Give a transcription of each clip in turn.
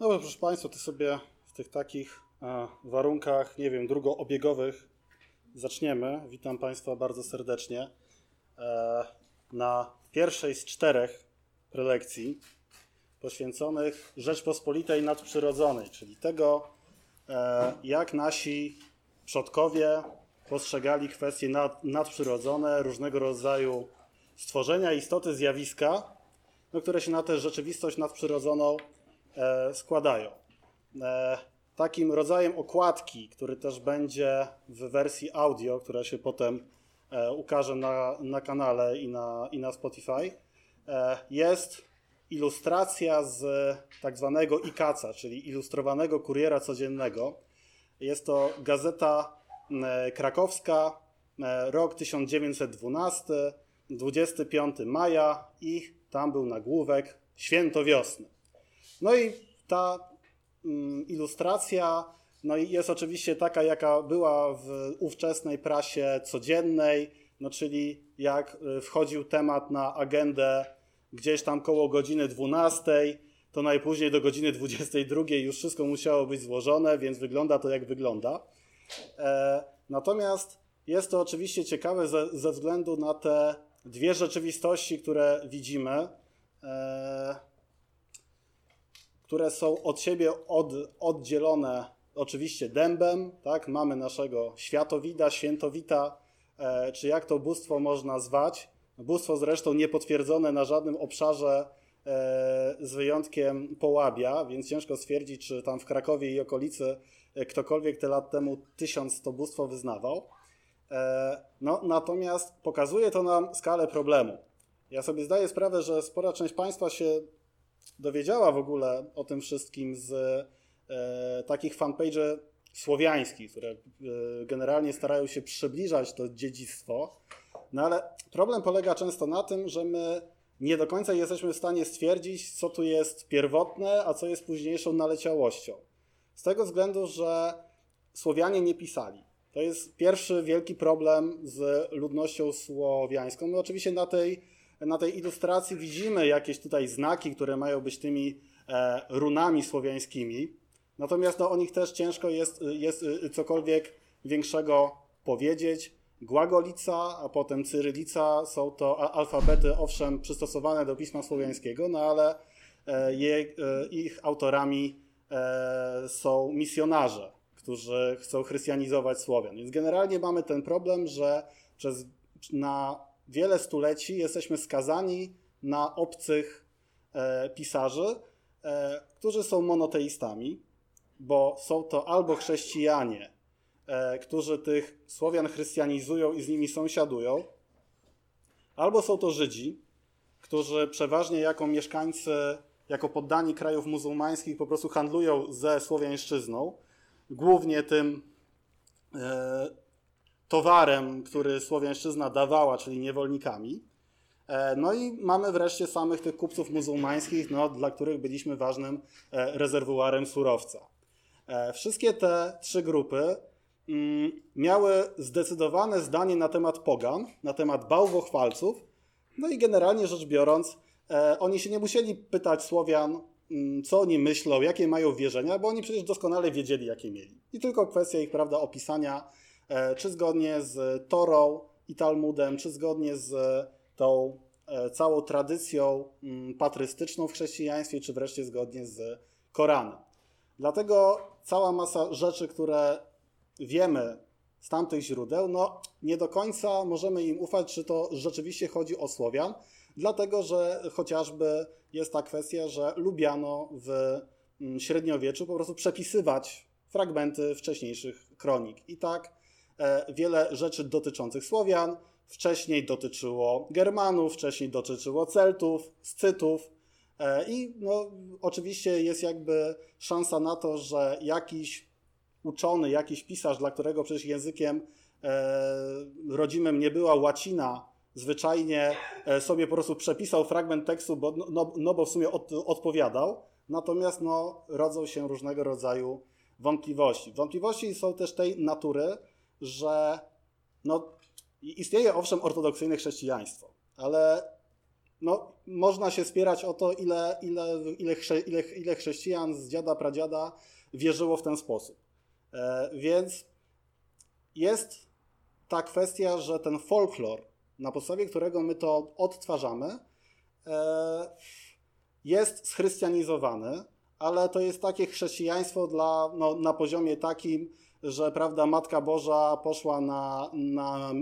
No proszę Państwa, to sobie w tych takich a, warunkach, nie wiem, drugoobiegowych zaczniemy. Witam Państwa bardzo serdecznie e, na pierwszej z czterech prelekcji poświęconych Rzeczpospolitej nadprzyrodzonej, czyli tego, e, jak nasi przodkowie postrzegali kwestie nad, nadprzyrodzone, różnego rodzaju stworzenia, istoty, zjawiska, no, które się na tę rzeczywistość nadprzyrodzoną e, składają. E, takim rodzajem okładki, który też będzie w wersji audio, która się potem e, ukaże na, na kanale i na, i na Spotify, e, jest ilustracja z tak zwanego IKACA, czyli Ilustrowanego Kuriera Codziennego. Jest to gazeta e, krakowska, e, rok 1912, 25 maja i tam był nagłówek Święto Wiosny. No i ta mm, ilustracja no i jest oczywiście taka, jaka była w ówczesnej prasie codziennej, no czyli jak y, wchodził temat na agendę gdzieś tam koło godziny 12, to najpóźniej do godziny 22 już wszystko musiało być złożone, więc wygląda to jak wygląda. E, natomiast jest to oczywiście ciekawe ze, ze względu na te dwie rzeczywistości, które widzimy. Które są od siebie od, oddzielone oczywiście dębem, tak? Mamy naszego światowida, świętowita, e, czy jak to bóstwo można zwać. Bóstwo zresztą niepotwierdzone na żadnym obszarze e, z wyjątkiem Połabia, więc ciężko stwierdzić, czy tam w Krakowie i okolicy e, ktokolwiek te lat temu tysiąc to bóstwo wyznawał. E, no, natomiast pokazuje to nam skalę problemu. Ja sobie zdaję sprawę, że spora część Państwa się dowiedziała w ogóle o tym wszystkim z e, takich fanpage słowiańskich, które e, generalnie starają się przybliżać to dziedzictwo. No ale problem polega często na tym, że my nie do końca jesteśmy w stanie stwierdzić, co tu jest pierwotne, a co jest późniejszą naleciałością. Z tego względu, że Słowianie nie pisali. To jest pierwszy wielki problem z ludnością słowiańską. My oczywiście na tej na tej ilustracji widzimy jakieś tutaj znaki, które mają być tymi e, runami słowiańskimi. Natomiast no, o nich też ciężko jest, jest y, cokolwiek większego powiedzieć. Głagolica, a potem cyrylica są to alfabety, owszem, przystosowane do pisma słowiańskiego, no ale e, je, e, ich autorami są misjonarze, którzy chcą chrystianizować Słowian. Więc generalnie mamy ten problem, że przez, na wiele stuleci jesteśmy skazani na obcych e, pisarzy, e, którzy są monoteistami, bo są to albo chrześcijanie, e, którzy tych Słowian chrystianizują i z nimi sąsiadują, albo są to Żydzi, którzy przeważnie jako mieszkańcy, jako poddani krajów muzułmańskich po prostu handlują ze słowiańszczyzną, głównie tym e, towarem, który Słowiańszczyzna dawała, czyli niewolnikami. E, no i mamy wreszcie samych tych kupców muzułmańskich, no, dla których byliśmy ważnym e, rezerwuarem surowca. E, wszystkie te trzy grupy mm, miały zdecydowane zdanie na temat pogan, na temat bałwochwalców, no i generalnie rzecz biorąc, oni się nie musieli pytać Słowian, mm, co oni myślą, jakie mają wierzenia, bo oni przecież doskonale wiedzieli, jakie mieli. I tylko kwestia ich, prawda, opisania czy zgodnie z Torą i Talmudem, czy zgodnie z tą e, całą tradycją mm, patrystyczną w chrześcijaństwie, czy wreszcie zgodnie z Koranem. Dlatego cała masa rzeczy, które wiemy z tamtych źródeł, no nie do końca możemy im ufać, czy to rzeczywiście chodzi o Słowian, dlatego że chociażby jest ta kwestia, że lubiano w mm, średniowieczu po prostu przepisywać fragmenty wcześniejszych kronik. I tak E, wiele rzeczy dotyczących Słowian. Wcześniej dotyczyło Germanów, wcześniej dotyczyło Celtów, Scytów. E, I no, oczywiście jest jakby szansa na to, że jakiś uczony, jakiś pisarz, dla którego przecież językiem e, rodzimym nie była łacina, zwyczajnie sobie po prostu przepisał fragment tekstu, bo, no, no, no bo w sumie od, odpowiadał. Natomiast no, rodzą się różnego rodzaju wątpliwości. Wątpliwości są też tej natury, że no, istnieje owszem ortodoksyjne chrześcijaństwo, ale no, można się spierać o to, ile, ile, ile, chrze, ile, ile chrześcijan z dziada, pradziada wierzyło w ten sposób. E, więc jest ta kwestia, że ten folklor, na podstawie którego my to odtwarzamy, e, jest schrystianizowany, ale to jest takie chrześcijaństwo dla, no, na poziomie takim, że prawda, Matka Boża poszła na, na,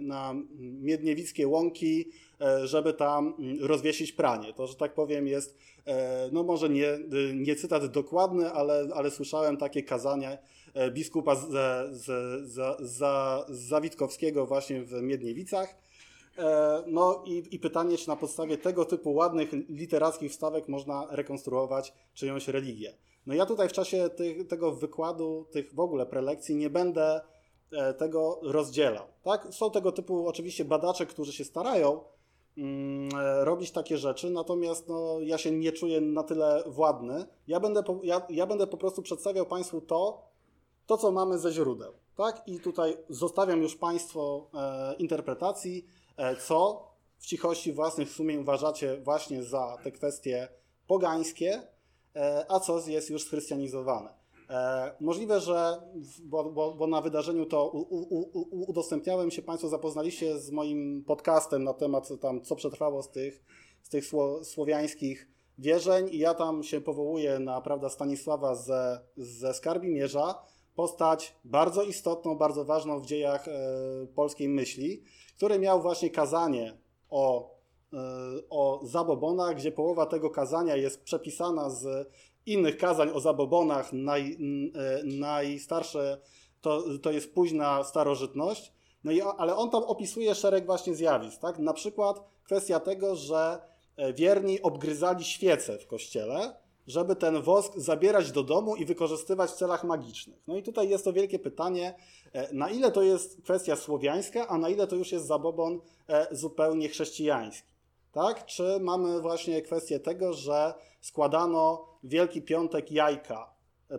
na Miedniewickie Łąki, e, żeby tam rozwiesić pranie. To, że tak powiem, jest, e, no może nie, nie cytat dokładny, ale, ale słyszałem takie kazanie e, biskupa z, z, z, z, Zawitkowskiego właśnie w Miedniewicach. No i, i pytanie, czy na podstawie tego typu ładnych literackich wstawek można rekonstruować czyjąś religię. No ja tutaj w czasie tych, tego wykładu, tych w ogóle prelekcji nie będę e, tego rozdzielał. Tak? Są tego typu oczywiście badacze, którzy się starają mm, e, robić takie rzeczy, natomiast no, ja się nie czuję na tyle władny. Ja będę, po, ja, ja będę po prostu przedstawiał Państwu to, to, co mamy ze źródeł. Tak? I tutaj zostawiam już Państwo e, interpretacji, e, co w cichości własnych sumień uważacie właśnie za te kwestie pogańskie, a co jest już schrystianizowane. E, możliwe, że bo, bo, bo, na wydarzeniu to u, u, u, udostępniałem się, Państwo zapoznaliście z moim podcastem na temat tam, co przetrwało z tych, z tych sło, słowiańskich wierzeń i ja tam się powołuję na prawda, Stanisława ze, ze Skarbimierza, postać bardzo istotną, bardzo ważną w dziejach e, polskiej myśli, który miał właśnie kazanie o E, o zabobonach, gdzie połowa tego kazania jest przepisana z innych kazań o zabobonach. Naj, e, najstarsze to, to jest późna starożytność. No i, ale on tam opisuje szereg właśnie zjawisk. Tak? Na przykład kwestia tego, że e, wierni obgryzali świece w kościele, żeby ten wosk zabierać do domu i wykorzystywać w celach magicznych. No i tutaj jest to wielkie pytanie, na ile to jest kwestia słowiańska, a na ile to już jest zabobon zupełnie chrześcijański tak? Czy mamy właśnie kwestię tego, że składano Wielki Piątek jajka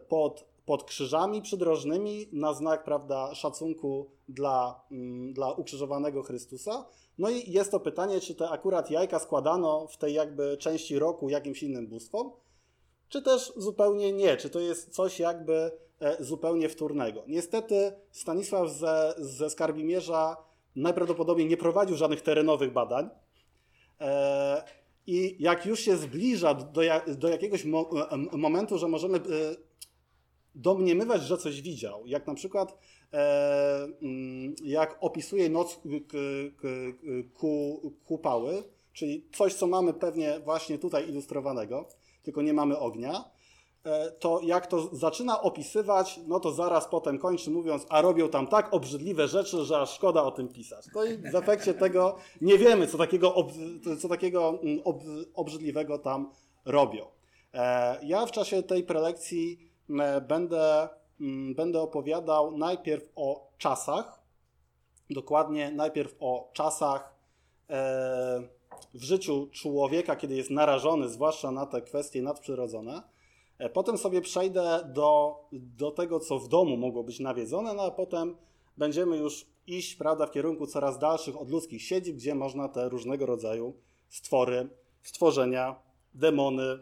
pod, pod krzyżami przydrożnymi na znak prawda, szacunku dla, mm, dla ukrzyżowanego Chrystusa. No i jest to pytanie, czy te akurat jajka składano w tej jakby części roku jakimś innym bóstwom, czy też zupełnie nie, czy to jest coś jakby e, zupełnie wtórnego. Niestety Stanisław ze, ze Skarbimierza najprawdopodobniej nie prowadził żadnych terenowych badań, I jak już się zbliża do, do jakiegoś mo e, momentu, że możemy e, domniemywać, że coś widział, jak na przykład mm, jak opisuje noc kupały, czyli coś, co mamy pewnie właśnie tutaj ilustrowanego, tylko nie mamy ognia, E, to jak to zaczyna opisywać, no to zaraz potem kończy mówiąc, a robią tam tak obrzydliwe rzeczy, że aż szkoda o tym pisać. No i w efekcie tego nie wiemy, co takiego, ob, co takiego mm, ob, obrzydliwego tam robią. E, ja w czasie tej prelekcji będę, będę opowiadał najpierw o czasach, dokładnie najpierw o czasach e, w życiu człowieka, kiedy jest narażony, zwłaszcza na te kwestie nadprzyrodzone, E, potem sobie przejdę do, do tego, co w domu mogło być nawiedzone, no a potem będziemy już iść prawda, w kierunku coraz dalszych od ludzkich siedzib, gdzie można te różnego rodzaju stwory, stworzenia, demony,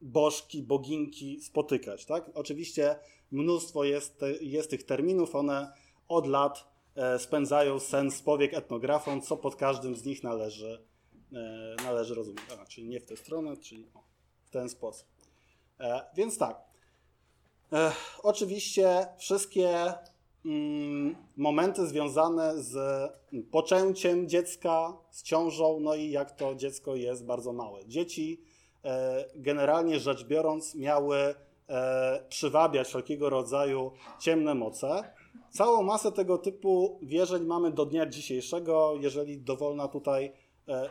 bożki, boginki spotykać. Tak? Oczywiście mnóstwo jest, jest tych terminów, one od lat e, spędzają sens powiek etnografom, co pod każdym z nich należy, e, należy rozumieć. A, czyli nie w tę stronę, czyli w ten sposób. E, więc tak. E, oczywiście wszystkie mm, momenty związane z poczęciem dziecka, z ciążą, no i jak to dziecko jest bardzo małe. Dzieci e, generalnie rzecz biorąc miały przywabiać wszelkiego rodzaju ciemne moce. Całą masę tego typu wierzeń mamy do dnia dzisiejszego, jeżeli dowolna tutaj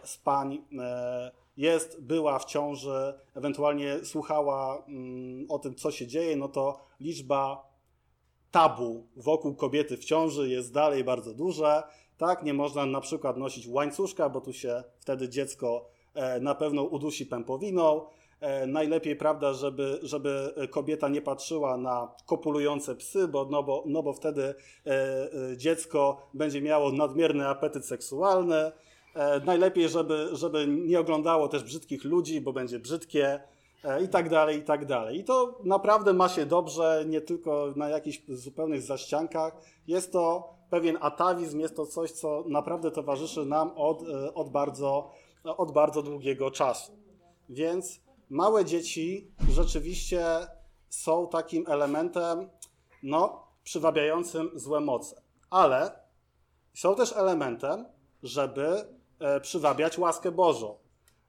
z pań jest, była w ciąży, ewentualnie słuchała mm, o tym, co się dzieje, no to liczba tabu wokół kobiety w ciąży jest dalej bardzo duża. Tak, nie można na przykład nosić łańcuszka, bo tu się wtedy dziecko e, na pewno udusi pępowiną. E, najlepiej, prawda, żeby, żeby kobieta nie patrzyła na kopulujące psy, bo, no, bo, no bo wtedy e, dziecko będzie miało nadmierny apetyt seksualny. E, najlepiej, żeby, żeby nie oglądało też brzydkich ludzi, bo będzie brzydkie e, i tak dalej, i tak dalej. I to naprawdę ma się dobrze, nie tylko na jakichś zupełnych zaściankach. Jest to pewien atawizm, jest to coś, co naprawdę towarzyszy nam od, e, od, bardzo, od bardzo długiego czasu. Więc małe dzieci rzeczywiście są takim elementem, no, przywabiającym złe moce. Ale są też elementem, żeby e, przywabiać łaskę Bożą.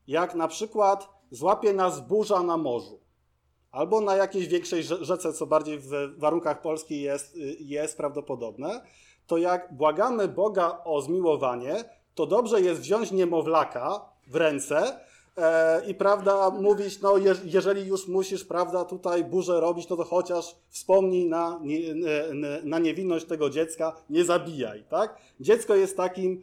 Jak na przykład złapie nas burza na morzu, albo na jakiejś większej rzece, co bardziej w warunkach Polski jest, y, jest prawdopodobne, to jak błagamy Boga o zmiłowanie, to dobrze jest wziąć niemowlaka w ręce e, i prawda mówić, no je, jeżeli już musisz prawda tutaj burzę robić, no to chociaż wspomnij na, na niewinność tego dziecka, nie zabijaj, tak? Dziecko jest takim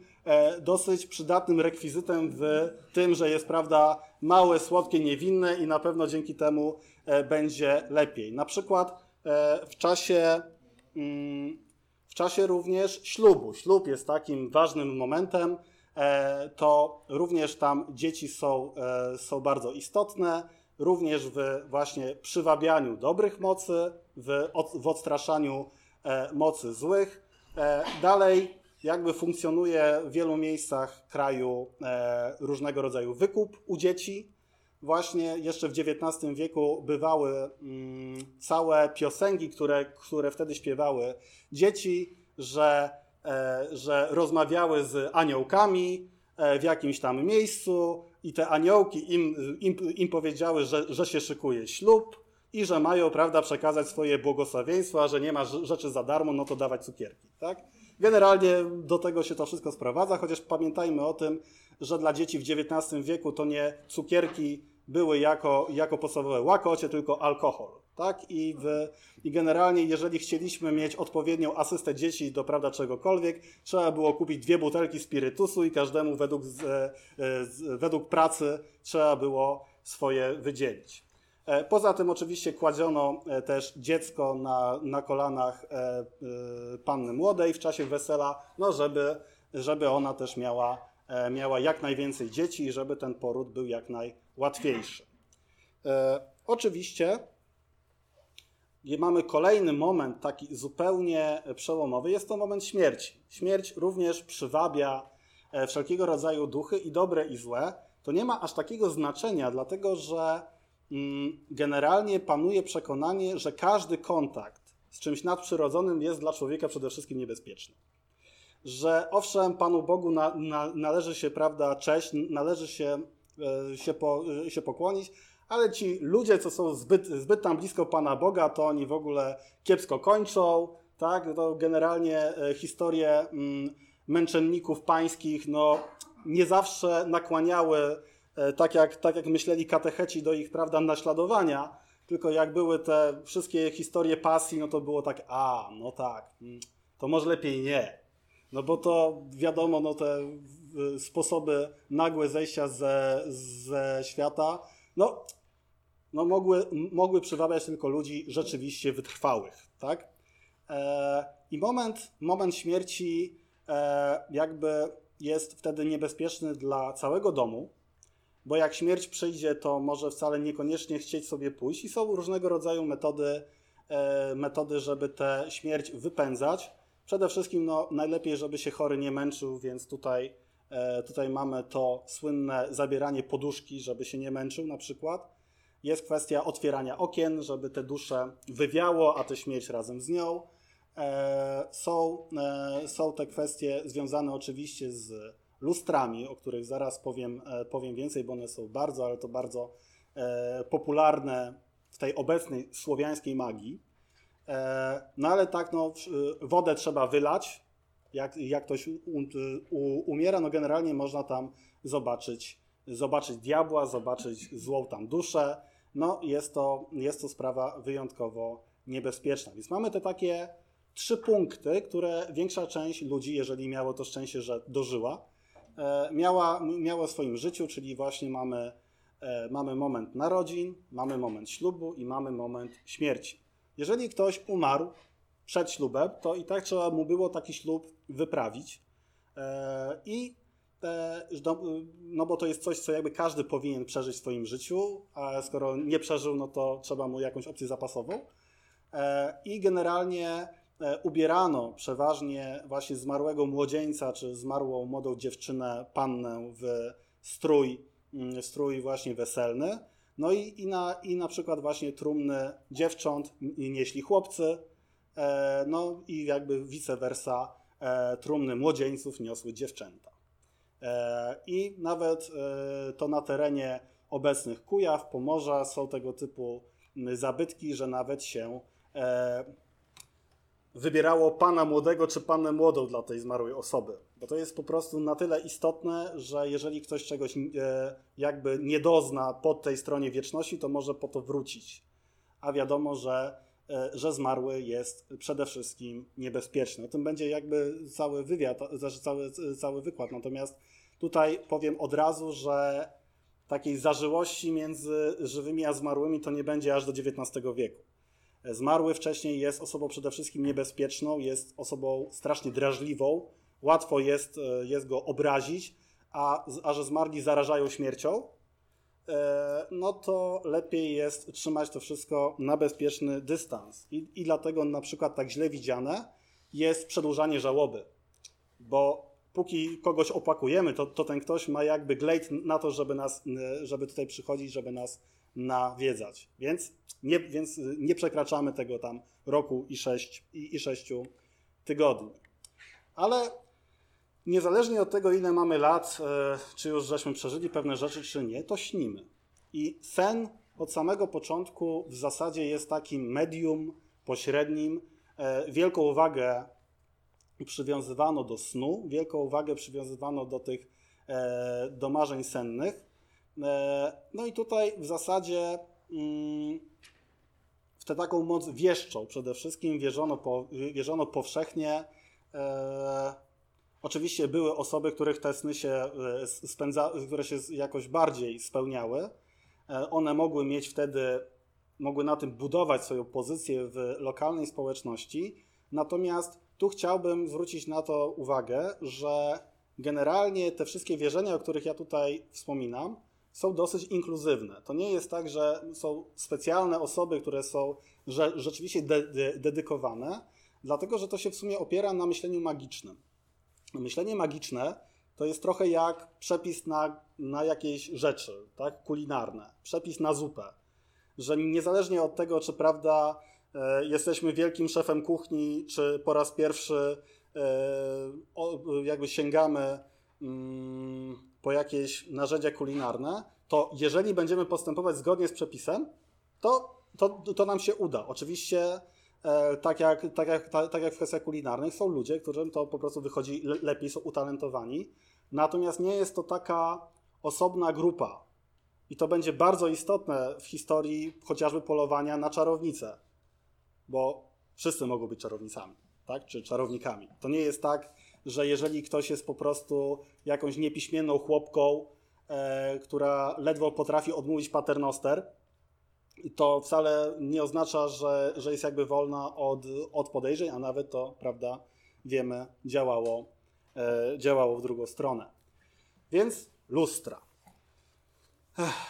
dosyć przydatnym rekwizytem w tym, że jest prawda małe, słodkie, niewinne i na pewno dzięki temu e, będzie lepiej. Na przykład e, w czasie mm, w czasie również ślubu. Ślub jest takim ważnym momentem, e, to również tam dzieci są, e, są bardzo istotne, również w właśnie przywabianiu dobrych mocy, w, w odstraszaniu e, mocy złych. Dalej jakby funkcjonuje w wielu miejscach kraju różnego rodzaju wykup u dzieci. Właśnie jeszcze w XIX wieku bywały mm, całe piosenki, które, które wtedy śpiewały dzieci, że, e, że rozmawiały z aniołkami e, w jakimś tam miejscu i te aniołki im, im, im powiedziały, że, że się szykuje ślub i że mają, prawda, przekazać swoje błogosławieństwa, że nie ma rzeczy za darmo, no to dawać cukierki, tak? Generalnie do tego się to wszystko sprowadza, chociaż pamiętajmy o tym, że dla dzieci w XIX wieku to nie cukierki były jako, jako podstawowe łakocie, tylko alkohol tak? I, w, I generalnie, jeżeli chcieliśmy mieć odpowiednią asystę dzieci do prawda czegokolwiek, trzeba było kupić dwie butelki spirytusu i każdemu według, z, e, z, według pracy trzeba było swoje wydzielić. E, poza tym oczywiście kładziono e, też dziecko na, na kolanach panny młodej w czasie wesela, no żeby, żeby ona też miała, miała jak najwięcej dzieci i żeby ten poród był jak najłatwiejszy. Oczywiście mamy kolejny moment taki zupełnie przełomowy, jest to moment śmierci. Śmierć również przywabia e, wszelkiego rodzaju duchy i dobre i złe. To nie ma aż takiego znaczenia, dlatego że generalnie panuje przekonanie, że każdy kontakt z czymś nadprzyrodzonym jest dla człowieka przede wszystkim niebezpieczny. Że owszem, Panu Bogu na, na, należy się, prawda, cześć, należy się, e, się, po, się pokłonić, ale ci ludzie, co są zbyt, zbyt tam blisko Pana Boga, to oni w ogóle kiepsko kończą, tak? To generalnie e, historie mm, męczenników pańskich, no nie zawsze nakłaniały, e, tak jak, tak jak myśleli katecheci, do ich, prawda, naśladowania, tylko jak były te wszystkie historie pasji, no to było tak, a, no tak, mm, to może lepiej nie. No bo to wiadomo, no te sposoby nagłe zejścia ze, ze świata, no no mogły, mogły przywabiać tylko ludzi rzeczywiście wytrwałych. Tak? E, I moment, moment śmierci e, jakby jest wtedy niebezpieczny dla całego domu, bo jak śmierć przyjdzie, to może wcale niekoniecznie chcieć sobie pójść i są różnego rodzaju metody, e, metody żeby tę śmierć wypędzać. Przede wszystkim no, najlepiej, żeby się chory nie męczył, więc tutaj, e, tutaj mamy to słynne zabieranie poduszki, żeby się nie męczył na przykład. Jest kwestia otwierania okien, żeby te dusze wywiało, a tę śmierć razem z nią. E, są, są te kwestie związane oczywiście z lustrami, o których zaraz powiem, e, powiem więcej, bo one są bardzo, ale to bardzo popularne w tej obecnej słowiańskiej magii. No ale tak, no, wodę trzeba wylać. Jak, jak ktoś u, u, umiera, no generalnie można tam zobaczyć, zobaczyć diabła, zobaczyć złą tam duszę no jest to, jest to sprawa wyjątkowo niebezpieczna. Więc mamy te takie trzy punkty, które większa część ludzi, jeżeli miało to szczęście, że dożyła, e, miała, miała w swoim życiu, czyli właśnie mamy, e, mamy moment narodzin, mamy moment ślubu i mamy moment śmierci. Jeżeli ktoś umarł przed ślubem, to i tak trzeba mu było taki ślub wyprawić. E, I no bo to jest coś, co jakby każdy powinien przeżyć w swoim życiu, a skoro nie przeżył, no to trzeba mu jakąś opcję zapasową. I generalnie ubierano przeważnie właśnie zmarłego młodzieńca czy zmarłą młodą dziewczynę, pannę w strój, mm, strój właśnie weselny. No i, i, na, i na przykład właśnie trumny dziewcząt nieśli chłopcy, e, no i jakby vice versa e, trumny młodzieńców niosły dziewczęta. E, I nawet to na terenie obecnych Kujaw, Pomorza są tego typu zabytki, że nawet się wybierało pana młodego czy pannę młodą dla tej zmarłej osoby. Bo to jest po prostu na tyle istotne, że jeżeli ktoś czegoś e, jakby nie dozna po tej stronie wieczności, to może po to wrócić. A wiadomo, że, e, że zmarły jest przede wszystkim niebezpieczny. O tym będzie jakby cały wywiad, znaczy cały, cały wykład. Natomiast tutaj powiem od razu, że takiej zażyłości między żywymi a zmarłymi to nie będzie aż do XIX wieku. Zmarły wcześniej jest osobą przede wszystkim niebezpieczną, jest osobą strasznie drażliwą, łatwo jest, e, jest go obrazić, a, a że zmarli zarażają śmiercią, e, no to lepiej jest trzymać to wszystko na bezpieczny dystans. I, I dlatego na przykład tak źle widziane jest przedłużanie żałoby, bo póki kogoś opłakujemy, to, to ten ktoś ma jakby glejt na to, żeby, nas, żeby tutaj przychodzić, żeby nas nawiedzać. Więc nie, więc nie przekraczamy tego tam roku i, sześć, i, i sześciu tygodni. Ale niezależnie od tego, ile mamy lat, e, czy już żeśmy przeżyli pewne rzeczy, czy nie, to śnimy. I sen od samego początku w zasadzie jest takim medium pośrednim. E, wielką uwagę przywiązywano do snu, wielką uwagę przywiązywano do tych e, do marzeń sennych. No i tutaj w zasadzie mm, w tę taką moc wieszczą przede wszystkim, wierzono, po, wierzono powszechnie. E, oczywiście były osoby, których te sny się e, spędza, które się jakoś bardziej spełniały. E, one mogły mieć wtedy, mogły na tym budować swoją pozycję w lokalnej społeczności. Natomiast tu chciałbym zwrócić na to uwagę, że generalnie te wszystkie wierzenia, o których ja tutaj wspominam, są dosyć inkluzywne. To nie jest tak, że są specjalne osoby, które są rzeczywiście de de dedykowane, dlatego że to się w sumie opiera na myśleniu magicznym. Myślenie magiczne to jest trochę jak przepis na, na jakieś rzeczy, tak, kulinarne, przepis na zupę. Że niezależnie od tego, czy prawda e, jesteśmy wielkim szefem kuchni, czy po raz pierwszy e, o, jakby sięgamy mm, po jakieś narzędzia kulinarne, to jeżeli będziemy postępować zgodnie z przepisem, to, to, to nam się uda. Oczywiście, e, tak, jak, tak, jak, tak jak w kwestiach kulinarnych, są ludzie, którym to po prostu wychodzi lepiej, są utalentowani. Natomiast nie jest to taka osobna grupa. I to będzie bardzo istotne w historii chociażby polowania na czarownice, bo wszyscy mogą być czarownicami, tak? czy czarownikami. To nie jest tak, że jeżeli ktoś jest po prostu jakąś niepiśmienną chłopką, e, która ledwo potrafi odmówić paternoster, to wcale nie oznacza, że, że jest jakby wolna od, od podejrzeń, a nawet to, prawda, wiemy, działało, e, działało w drugą stronę. Więc lustra.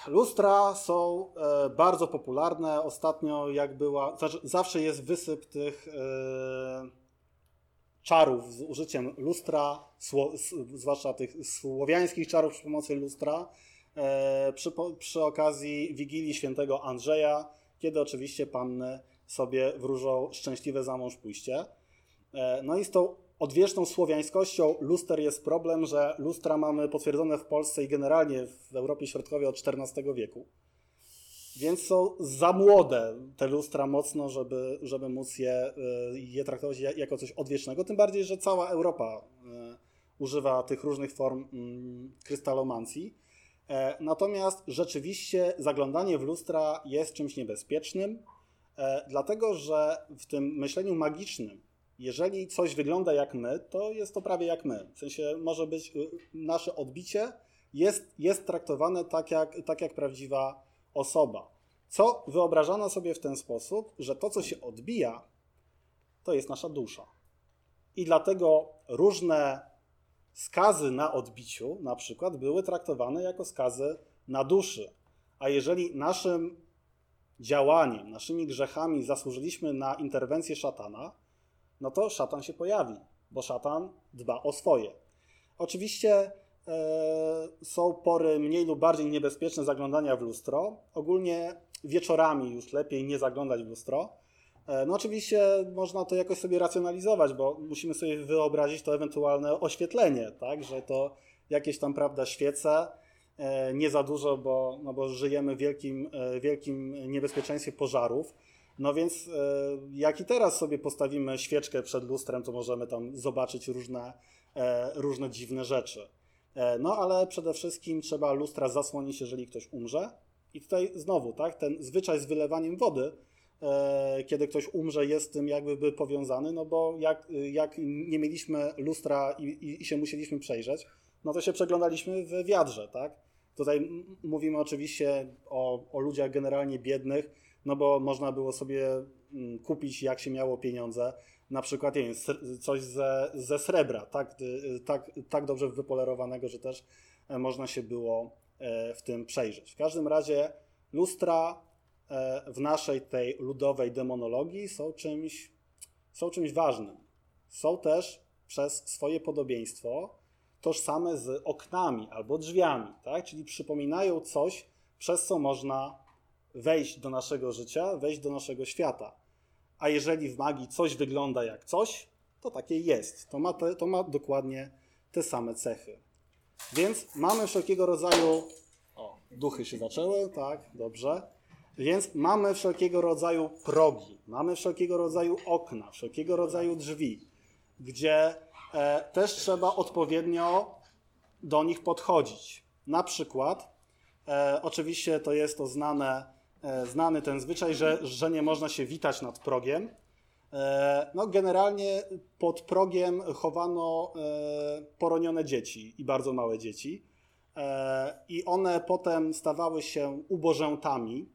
Lustra są e, bardzo popularne. Ostatnio, jak była, znaczy zawsze jest wysyp tych e, czarów z użyciem lustra, sło, zwłaszcza tych słowiańskich czarów przy pomocy lustra, e, przy, przy okazji Wigilii Świętego Andrzeja, kiedy oczywiście panny sobie wróżą szczęśliwe za mąż pójście. E, no i z tą odwieczną słowiańskością luster jest problem, że lustra mamy potwierdzone w Polsce i generalnie w Europie Środkowej od XIV wieku. Więc są za młode te lustra mocno, żeby, żeby móc je, y, je traktować jako coś odwiecznego. Tym bardziej, że cała Europa y, używa tych różnych form mm, krystalomancji. E, natomiast rzeczywiście zaglądanie w lustra jest czymś niebezpiecznym, e, dlatego że w tym myśleniu magicznym, jeżeli coś wygląda jak my, to jest to prawie jak my. W sensie może być nasze odbicie jest, jest traktowane tak jak, tak jak prawdziwa osoba. Co wyobrażano sobie w ten sposób, że to, co się odbija, to jest nasza dusza. I dlatego różne skazy na odbiciu na przykład były traktowane jako skazy na duszy. A jeżeli naszym działaniem, naszymi grzechami zasłużyliśmy na interwencję szatana, no to szatan się pojawi, bo szatan dba o swoje. Oczywiście są pory mniej lub bardziej niebezpieczne zaglądania w lustro. Ogólnie wieczorami już lepiej nie zaglądać w lustro. E, no oczywiście można to jakoś sobie racjonalizować, bo musimy sobie wyobrazić to ewentualne oświetlenie, tak, że to jakieś tam, prawda, świece, e, nie za dużo, bo, no bo żyjemy w wielkim, e, wielkim niebezpieczeństwie pożarów. No więc jak i teraz sobie postawimy świeczkę przed lustrem, to możemy tam zobaczyć różne, różne dziwne rzeczy. No ale przede wszystkim trzeba lustra zasłonić, jeżeli ktoś umrze. I tutaj znowu, tak, ten zwyczaj z wylewaniem wody, E, kiedy ktoś umrze, jest tym jakby powiązany, no bo jak, jak nie mieliśmy lustra i, i, i się musieliśmy przejrzeć, no to się przeglądaliśmy w wiadrze, tak? Tutaj mówimy oczywiście o, o ludziach generalnie biednych, no bo można było sobie mm, kupić, jak się miało pieniądze, na przykład nie wiem, coś ze, ze srebra, tak, tak, tak dobrze wypolerowanego, że też e, można się było e, w tym przejrzeć. W każdym razie lustra E, w naszej tej ludowej demonologii są czymś, są czymś ważnym. Są też przez swoje podobieństwo tożsame z oknami albo drzwiami, tak? czyli przypominają coś, przez co można wejść do naszego życia, wejść do naszego świata. A jeżeli w magii coś wygląda jak coś, to takie jest. To ma, te, to ma dokładnie te same cechy. Więc mamy wszelkiego rodzaju. O, duchy się zaczęły, tak, dobrze. Więc mamy wszelkiego rodzaju progi, mamy wszelkiego rodzaju okna, wszelkiego rodzaju drzwi, gdzie e, też trzeba odpowiednio do nich podchodzić. Na przykład, e, oczywiście to jest to znane, znany ten zwyczaj, że, że nie można się witać nad progiem. E, no, generalnie pod progiem chowano e, poronione dzieci i bardzo małe dzieci. E, I one potem stawały się ubożętami,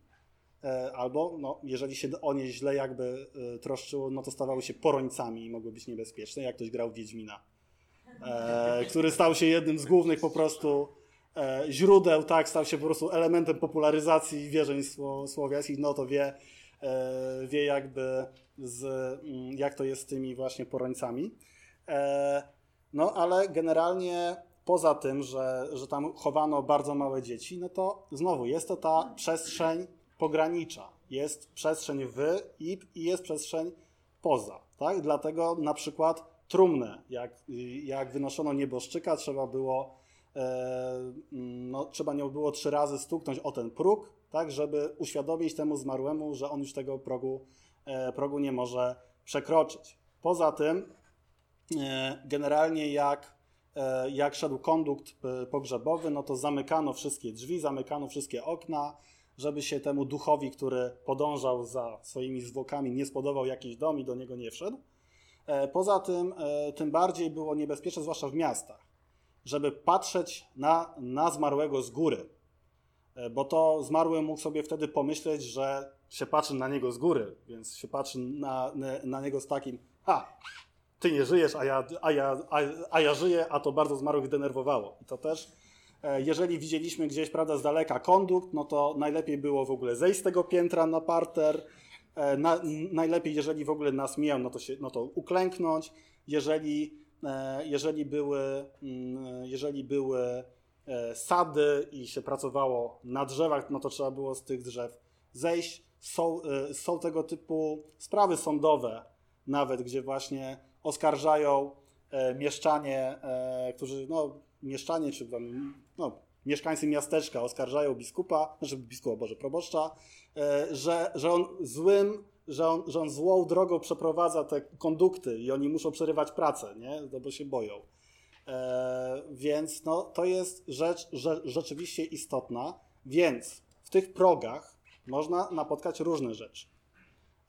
E, albo no, jeżeli się o nie źle jakby e, troszczyło, no to stawały się porońcami i mogły być niebezpieczne, jak ktoś grał Wiedźmina, e, który stał się jednym z głównych po prostu e, źródeł, tak, stał się po prostu elementem popularyzacji wierzeń słowiańskich, no to wie, e, wie jakby z, mm, jak to jest z tymi właśnie porońcami. E, no ale generalnie poza tym, że, że tam chowano bardzo małe dzieci, no to znowu jest to ta przestrzeń pogranicza. Jest przestrzeń w i, i jest przestrzeń poza. Tak? Dlatego na przykład trumnę, jak, jak wynoszono nieboszczyka, trzeba było, e, no, trzeba nie było trzy razy stuknąć o ten próg, tak, żeby uświadomić temu zmarłemu, że on już tego progu, e, progu nie może przekroczyć. Poza tym, e, generalnie jak, e, jak szedł kondukt e, pogrzebowy, no to zamykano wszystkie drzwi, zamykano wszystkie okna, żeby się temu duchowi, który podążał za swoimi zwłokami, nie spodobał jakiś dom i do niego nie wszedł. E, poza tym, e, tym bardziej było niebezpieczne, zwłaszcza w miastach, żeby patrzeć na, na zmarłego z góry, e, bo to zmarły mógł sobie wtedy pomyśleć, że się patrzy na niego z góry, więc się patrzy na, na, na niego z takim, a, ty nie żyjesz, a ja, a, ja, a, a ja żyję, a to bardzo zmarłych denerwowało. I to też E, jeżeli widzieliśmy gdzieś, prawda, z daleka kondukt, no to najlepiej było w ogóle zejść z tego piętra na parter. E, na, najlepiej, jeżeli w ogóle nas mijał, no to, się, no to uklęknąć. Jeżeli, jeżeli były, mm, jeżeli były sady i się pracowało na drzewach, no to trzeba było z tych drzew zejść. Są, są tego typu sprawy sądowe, nawet gdzie właśnie oskarżają mieszczanie, którzy no, mieszczanie, czy tam, no, mieszkańcy miasteczka oskarżają biskupa, znaczy biskupa, Boże, proboszcza, e, że, że on złym, że on, że on złą drogą przeprowadza te kondukty i oni muszą przerywać pracę, nie? No bo się boją. E, więc no, to jest rzecz że, rzeczywiście istotna, więc w tych progach można napotkać różne rzeczy.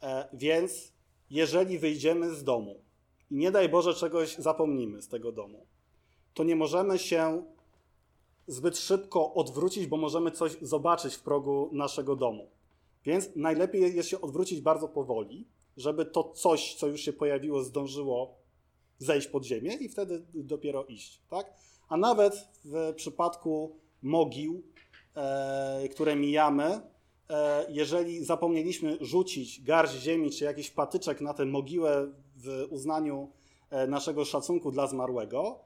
E, więc jeżeli wyjdziemy z domu i nie daj Boże czegoś zapomnimy z tego domu, to nie możemy się zbyt szybko odwrócić, bo możemy coś zobaczyć w progu naszego domu. Więc najlepiej jest się odwrócić bardzo powoli, żeby to coś, co już się pojawiło, zdążyło zejść pod ziemię i wtedy dopiero iść, tak? A nawet w przypadku mogił, e, które mijamy, e, jeżeli zapomnieliśmy rzucić garść ziemi czy jakiś patyczek na tę mogiłę w uznaniu e, naszego szacunku dla zmarłego,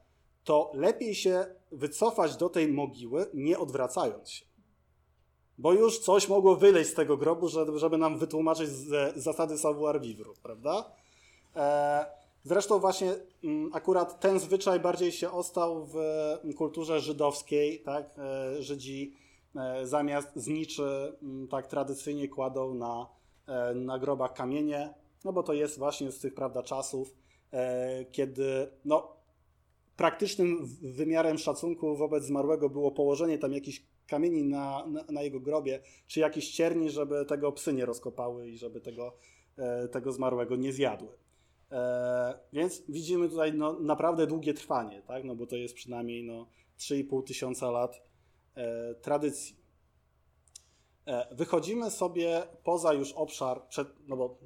to lepiej się wycofać do tej mogiły, nie odwracając się. Bo już coś mogło wyleźć z tego grobu, żeby nam wytłumaczyć zasady savoir vivre, prawda? E, zresztą właśnie mm, akurat ten zwyczaj bardziej się ostał w kulturze żydowskiej, tak? E, Żydzi e, zamiast zniczy mm, tak tradycyjnie kładą na, na grobach kamienie, no bo to jest właśnie z tych prawda czasów, kiedy no, praktycznym wymiarem szacunku wobec zmarłego było położenie tam jakichś kamieni na, na, na, jego grobie, czy jakichś cierni, żeby tego psy nie rozkopały i żeby tego, e, tego zmarłego nie zjadły. E, więc widzimy tutaj no, naprawdę długie trwanie, tak? no bo to jest przynajmniej no, 3,5 tysiąca lat e, tradycji. Wychodzimy sobie poza już obszar, no bo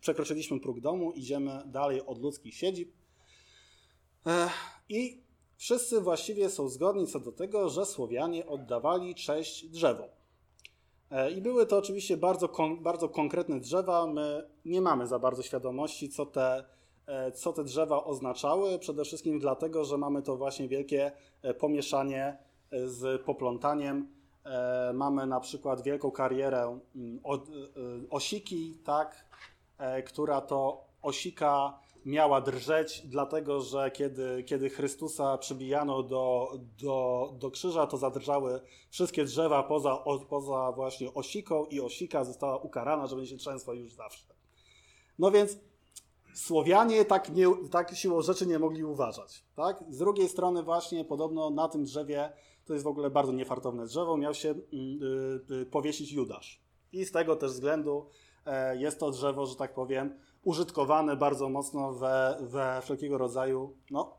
przekroczyliśmy próg domu, idziemy dalej od ludzkich siedzib i Wszyscy właściwie są zgodni co do tego, że Słowianie oddawali cześć drzewom. E, I były to oczywiście bardzo, kon, bardzo konkretne drzewa. My nie mamy za bardzo świadomości, co te, e, co te drzewa oznaczały. Przede wszystkim dlatego, że mamy to właśnie wielkie e, pomieszanie z poplątaniem. Mamy na przykład wielką karierę mm, osiki, tak, która to osika miała drżeć, dlatego że kiedy, kiedy Chrystusa przybijano do, do, do krzyża, to zadrżały wszystkie drzewa poza, o, poza właśnie osiką i osika została ukarana, że będzie się trzęsła już zawsze. No więc Słowianie tak, nie, tak siłą rzeczy nie mogli uważać. Tak? Z drugiej strony właśnie podobno na tym drzewie, to jest w ogóle bardzo niefartowne drzewo, miał się yy, powiesić Judasz. I z tego też względu e, jest to drzewo, że tak powiem, użytkowane bardzo mocno we, we wszelkiego rodzaju no,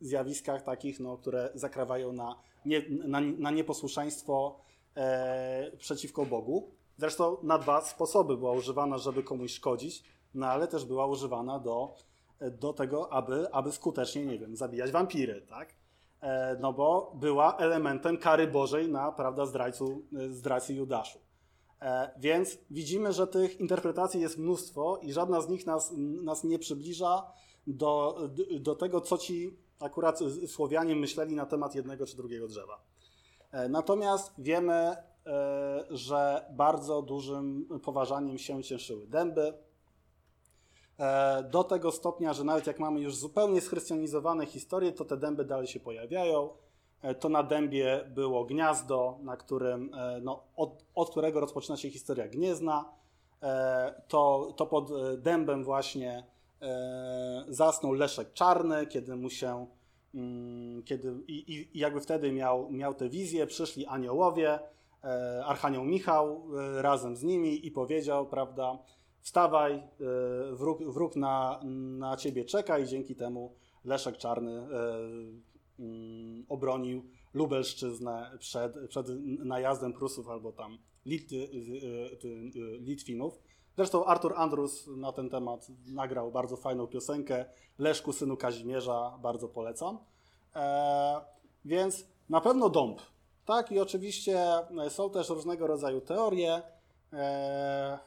zjawiskach takich, no, które zakrawają na, nie, na, na nieposłuszeństwo e, przeciwko Bogu. Zresztą na dwa sposoby była używana, żeby komuś szkodzić, no ale też była używana do, do tego, aby, aby skutecznie, nie wiem, zabijać wampiry, tak? E, no bo była elementem kary Bożej na, prawda, zdrajcu, zdrajcy Judaszu. E, więc widzimy, że tych interpretacji jest mnóstwo i żadna z nich nas, nas nie przybliża do, do tego, co ci akurat Słowianie myśleli na temat jednego czy drugiego drzewa. E, natomiast wiemy, e, że bardzo dużym poważaniem się cieszyły dęby. Do tego stopnia, że nawet jak mamy już zupełnie schrystianizowane historie, to te dęby dalej się pojawiają. E, to na dębie było gniazdo, na którym, e, no, od, od którego rozpoczyna się historia Gniezna. E, to, to pod dębem właśnie zasnął Leszek Czarny, kiedy mu się, mm, kiedy, i, i jakby wtedy miał, miał tę wizję, przyszli aniołowie, Archanioł Michał razem z nimi i powiedział, prawda, wstawaj, wróg, wróg na, na ciebie czeka i dzięki temu Leszek Czarny obronił Lubelszczyznę przed, przed najazdem Prusów albo tam Lit, y, y, y, Litwinów. Zresztą Artur Andrus na ten temat nagrał bardzo fajną piosenkę Leszku, synu Kazimierza, bardzo polecam. E, więc na pewno dąb. Tak, i oczywiście są też różnego rodzaju teorie. E,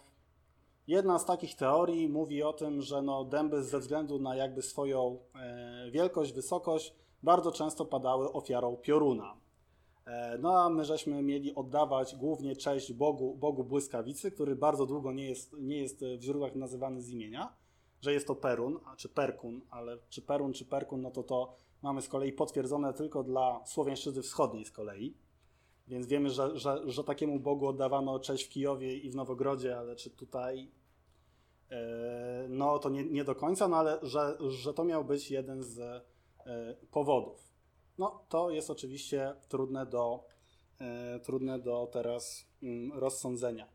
jedna z takich teorii mówi o tym, że no, dęby ze względu na jakby swoją e, wielkość, wysokość bardzo często padały ofiarą pioruna. E, no a my żeśmy mieli oddawać głównie cześć Bogu, Bogu błyskawicy, który bardzo długo nie jest, nie jest w źródłach nazywany z imienia, że jest to Perun, czy Perkun, ale czy Perun, czy Perkun, no to to mamy z kolei potwierdzone tylko dla Słowiańszczyzny Wschodniej z kolei. Więc wiemy, że, że, że takiemu Bogu oddawano cześć w Kijowie i w Nowogrodzie, ale czy tutaj e, no to nie, nie do końca, no ale że, że to miał być jeden z E, powodów. No, to jest oczywiście trudne do, e, trudne do teraz mm, rozsądzenia.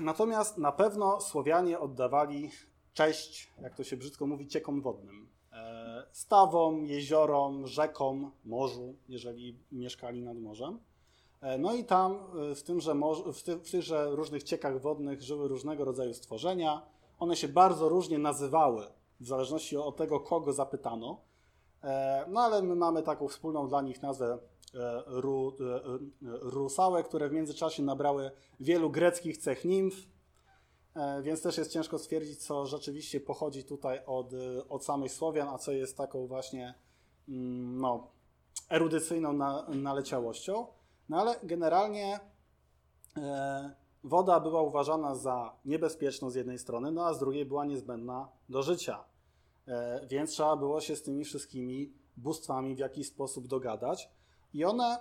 Natomiast na pewno Słowianie oddawali cześć, jak to się brzydko mówi, ciekom wodnym. E, stawom, jeziorom, rzekom, morzu, jeżeli mieszkali nad morzem. No i tam w, tymże, w, ty, w tychże różnych ciekach wodnych żyły różnego rodzaju stworzenia. One się bardzo różnie nazywały w zależności od tego, kogo zapytano. No ale my mamy taką wspólną dla nich nazwę ru, rusałe, które w międzyczasie nabrały wielu greckich cech nimf, więc też jest ciężko stwierdzić, co rzeczywiście pochodzi tutaj od, od samych Słowian, a co jest taką właśnie mm, no, erudycyjną na, naleciałością. No ale generalnie e, woda była uważana za niebezpieczną z jednej strony, no a z drugiej była niezbędna do życia. E, więc trzeba było się z tymi wszystkimi bóstwami w jakiś sposób dogadać. I one,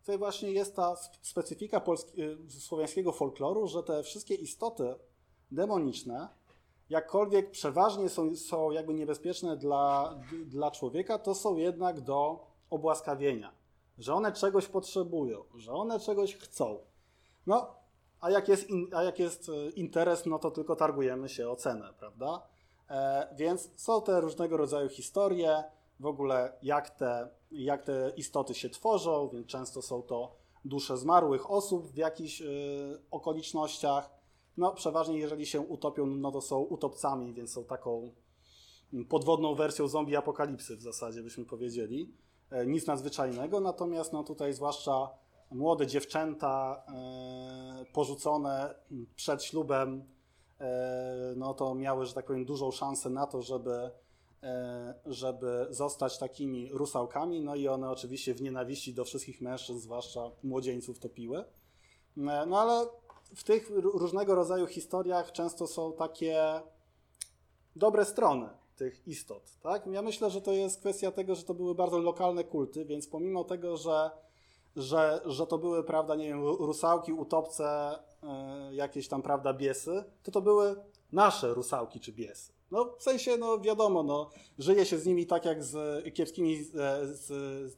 tutaj właśnie jest ta specyfika polski, e, słowiańskiego folkloru, że te wszystkie istoty demoniczne, jakkolwiek przeważnie są, są jakby niebezpieczne dla, dla człowieka, to są jednak do obłaskawienia, że one czegoś potrzebują, że one czegoś chcą. No, a jak jest, in, a jak jest e, interes, no to tylko targujemy się o cenę, prawda? E, więc są te różnego rodzaju historie, w ogóle jak te, jak te istoty się tworzą, więc często są to dusze zmarłych osób w jakichś y, okolicznościach. No, przeważnie jeżeli się utopią, no to są utopcami, więc są taką podwodną wersją zombie apokalipsy w zasadzie, byśmy powiedzieli. E, nic nadzwyczajnego, natomiast no tutaj zwłaszcza młode dziewczęta e, porzucone przed ślubem, e, no to miały, że tak powiem, dużą szansę na to, żeby, żeby zostać takimi rusałkami, no i one oczywiście w nienawiści do wszystkich mężczyzn, zwłaszcza młodzieńców, topiły. No ale w tych różnego rodzaju historiach często są takie dobre strony tych istot. Tak? Ja myślę, że to jest kwestia tego, że to były bardzo lokalne kulty, więc pomimo tego, że, że, że to były, prawda, nie wiem, rusałki, utopce, yy, jakieś tam, prawda, biesy, to to były nasze rusałki czy biesy. No w sensie, no wiadomo, no, żyje się z nimi tak jak z kiepskimi, e, z, z,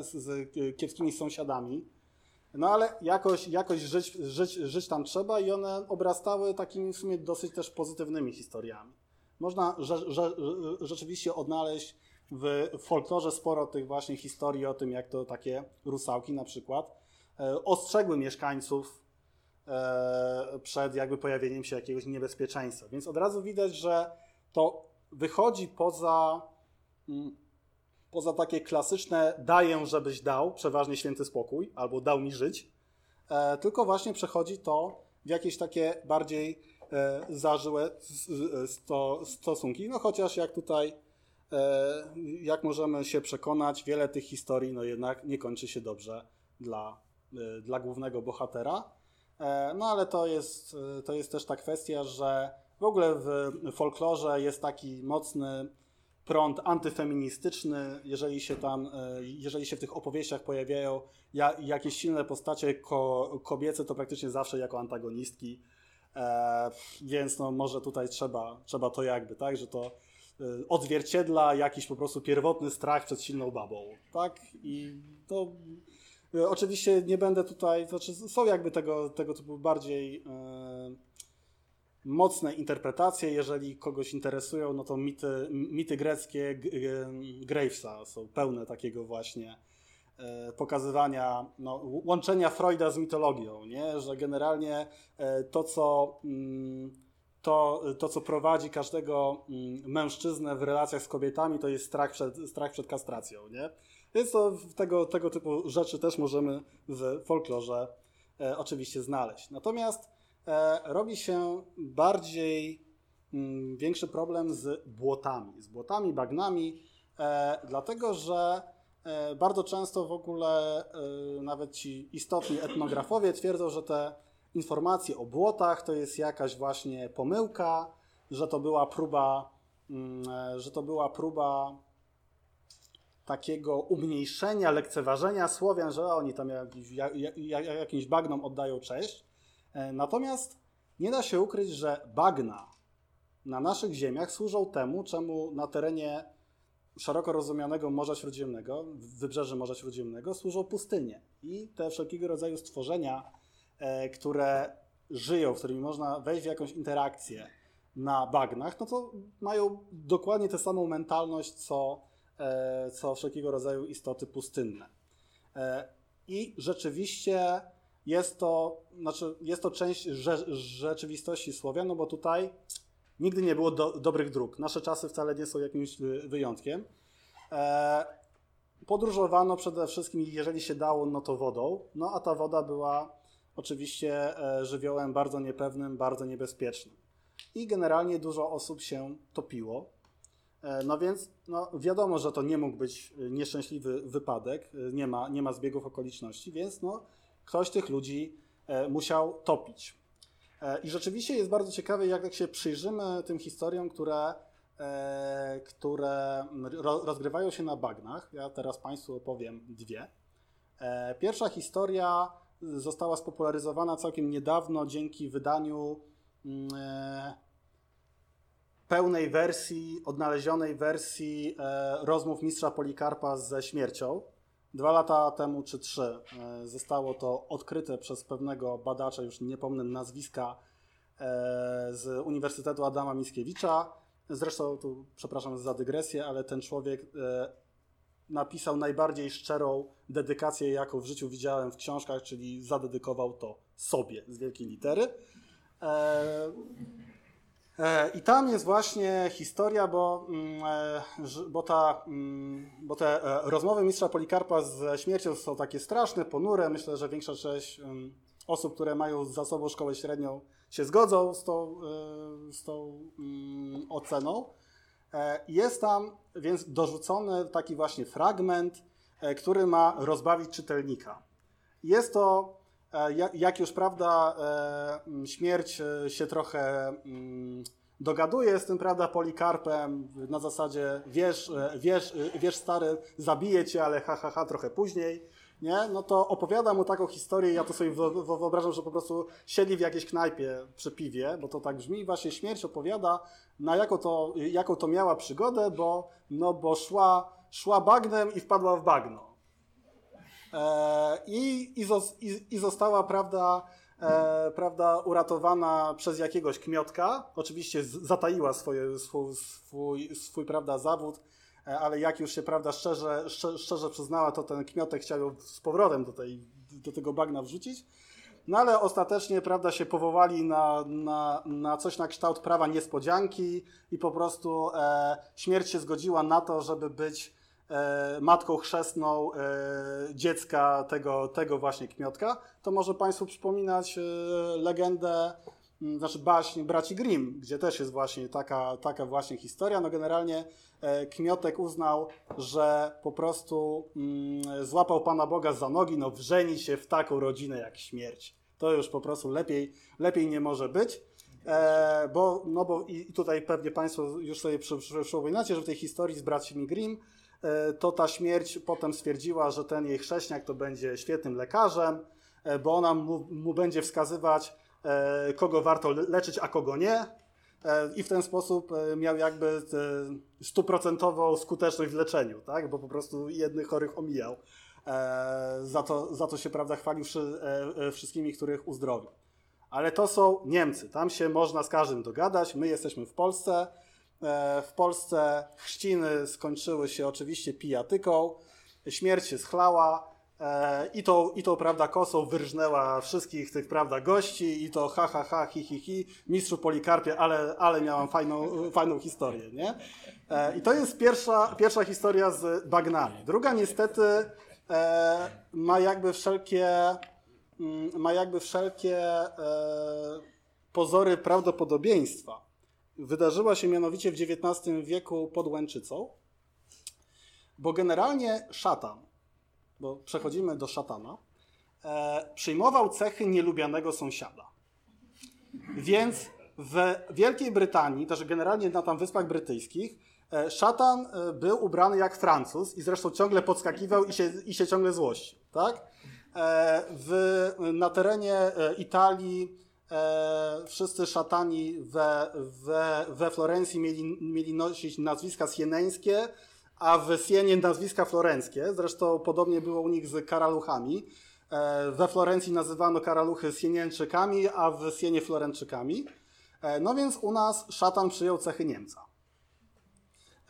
z, z kiepskimi sąsiadami, no ale jakoś, jakoś żyć, żyć, żyć tam trzeba i one obrastały takimi w sumie dosyć też pozytywnymi historiami. Można że, że, rzeczywiście odnaleźć w folklorze sporo tych właśnie historii o tym, jak to takie rusałki na przykład e, ostrzegły mieszkańców e, przed jakby pojawieniem się jakiegoś niebezpieczeństwa. Więc od razu widać, że to wychodzi poza, mm, poza takie klasyczne daję, żebyś dał, przeważnie święty spokój, albo dał mi żyć, e, tylko właśnie przechodzi to w jakieś takie bardziej zażyłe stosunki. No chociaż jak tutaj, jak możemy się przekonać, wiele tych historii no jednak nie kończy się dobrze dla, e, dla głównego bohatera. No ale to jest, to jest też ta kwestia, że w ogóle w folklorze jest taki mocny prąd antyfeministyczny, jeżeli się tam, jeżeli się w tych opowieściach pojawiają jakieś silne postacie kobiece, to praktycznie zawsze jako antagonistki E, więc no, może tutaj trzeba, trzeba to jakby, tak, że to e, odzwierciedla jakiś po prostu pierwotny strach przed silną babą, tak? I to e, oczywiście nie będę tutaj, to znaczy są jakby tego, tego typu bardziej mocne interpretacje, jeżeli kogoś interesują, no to mity, mity greckie Gravesa są pełne takiego właśnie E, pokazywania, no, łączenia Freuda z mitologią, nie? że generalnie e, to co, mm, to, to, co prowadzi każdego mm, mężczyznę w relacjach z kobietami, to jest strach przed, strach przed kastracją. Nie? Więc to tego, tego typu rzeczy też możemy w folklorze e, oczywiście znaleźć. Natomiast e, robi się bardziej mm, większy problem z błotami, z błotami, bagnami, e, dlatego że E, bardzo często w ogóle e, nawet ci istotni etnografowie twierdzą, że te informacje o błotach to jest jakaś właśnie pomyłka, że to była próba, mm, e, że to była próba takiego umniejszenia, lekceważenia Słowian, że oni tam jakimś bagnom oddają cześć. Natomiast nie da się ukryć, że bagna na naszych ziemiach służą temu, czemu na terenie szeroko rozumianego Morza Śródziemnego, wybrzeży Morza Śródziemnego służą pustynie. I te wszelkiego rodzaju stworzenia, e, które żyją, w którymi można wejść w jakąś interakcję na bagnach, no to mają dokładnie tę samą mentalność, co, e, co wszelkiego rodzaju istoty pustynne. E, I rzeczywiście jest to, znaczy jest to część rze rzeczywistości Słowian, no bo tutaj Nigdy nie było do, dobrych dróg. Nasze czasy wcale nie są jakimś wyjątkiem. E, podróżowano przede wszystkim, jeżeli się dało, no to wodą. No a ta woda była oczywiście e, żywiołem bardzo niepewnym, bardzo niebezpiecznym. I generalnie dużo osób się topiło. E, no więc no wiadomo, że to nie mógł być nieszczęśliwy wypadek, e, nie ma, nie ma zbiegów okoliczności, więc no, ktoś tych ludzi musiał topić. I rzeczywiście jest bardzo ciekawe, jak się przyjrzymy tym historiom, które, które rozgrywają się na bagnach. Ja teraz Państwu opowiem dwie. Pierwsza historia została spopularyzowana całkiem niedawno dzięki wydaniu mm, e, pełnej wersji, odnalezionej wersji e, rozmów mistrza Polikarpa ze śmiercią. Dwa lata temu czy trzy e, zostało to odkryte przez pewnego badacza, już nie pomnę nazwiska, z Uniwersytetu Adama Mickiewicza. Zresztą tu, przepraszam za dygresję, ale ten człowiek napisał najbardziej szczerą dedykację, jaką w życiu widziałem w książkach, czyli zadedykował to sobie z wielkiej litery. E, e, I tam jest właśnie historia, bo, mm, e, bo, ta, mm, bo te rozmowy mistrza Polikarpa ze śmiercią są takie straszne, ponure. Myślę, że większa część mm, osób, które mają za sobą szkołę średnią, się zgodzą z tą, z tą oceną. E, jest tam więc dorzucony taki właśnie fragment, e, który ma rozbawić czytelnika. Jest to, e, jak już prawda, śmierć się trochę mm, dogaduje z tym, prawda, Polikarpem na zasadzie wiesz, wiesz, wiesz stary, zabiję cię, ale ha, ha, ha, trochę później nie? no to opowiada mu taką historię, ja to sobie wyobrażam, że po prostu siedzi w jakiejś knajpie przy piwie, bo to tak brzmi, właśnie śmierć opowiada, na jaką to, jaką to miała przygodę, bo, no bo szła, szła bagnem i wpadła w bagno. E, i, i, i, została, prawda, e, prawda, uratowana przez jakiegoś kmiotka. Oczywiście zataiła swoje, swój, swój, swój prawda, zawód ale jak już się prawda szczerze, szczerze przyznała, to ten kmiotek chciał ją z powrotem do, tej, do tego bagna wrzucić. No ale ostatecznie, prawda, się powołali na, na, na coś na kształt prawa niespodzianki i po prostu e, śmierć się zgodziła na to, żeby być e, matką chrzestną e, dziecka tego, tego właśnie kmiotka. To może Państwu przypominać e, legendę znaczy baśń braci Grimm, gdzie też jest właśnie taka, taka właśnie historia. No generalnie e, Kmiotek uznał, że po prostu mm, złapał Pana Boga za nogi, no wrzeni się w taką rodzinę jak śmierć. To już po prostu lepiej, lepiej nie może być. E, bo, no bo i tutaj pewnie Państwo już sobie przypominacie, że w tej historii z braćmi Grimm e, to ta śmierć potem stwierdziła, że ten jej chrześniak to będzie świetnym lekarzem, e, bo ona mu, mu będzie wskazywać kogo warto leczyć, a kogo nie. E, I w ten sposób e, miał jakby stuprocentową skuteczność w leczeniu, tak? bo po prostu jednych chorych omijał. Za to, za to się prawda chwalił wszystkimi, których uzdrowił. Ale to są Niemcy. Tam się można z każdym dogadać. My jesteśmy w Polsce. W Polsce chrzciny skończyły się oczywiście pijatyką. Śmierć się schlała. E, I tą, I tą, prawda, kosą wyrżnęła wszystkich tych, prawda, gości i to ha, ha, ha, hi, hi, hi, mistrzu Polikarpie, ale, ale miałam fajną, fajną historię, nie? E, I to jest pierwsza, pierwsza historia z bagnami. Druga niestety e, ma jakby wszelkie, mm, ma jakby wszelkie pozory prawdopodobieństwa. Wydarzyła się mianowicie w XIX wieku pod Łęczycą, bo generalnie szatan, bo przechodzimy do szatana, e, przyjmował cechy nielubianego sąsiada. Więc w Wielkiej Brytanii, też generalnie na tam Wyspach Brytyjskich, e, szatan e, był ubrany jak Francuz i zresztą ciągle podskakiwał i się, i się ciągle złościł. Tak? E, w, na terenie e, Italii e, wszyscy szatani we, we, we Florencji mieli, mieli nosić nazwiska sieneńskie, a w Sienie nazwiska florenckie. Zresztą podobnie było u nich z karaluchami. E, we Florencji nazywano karaluchy Sienieńczykami, a w Sienie Florenczykami. E, no więc u nas szatan przyjął cechy Niemca.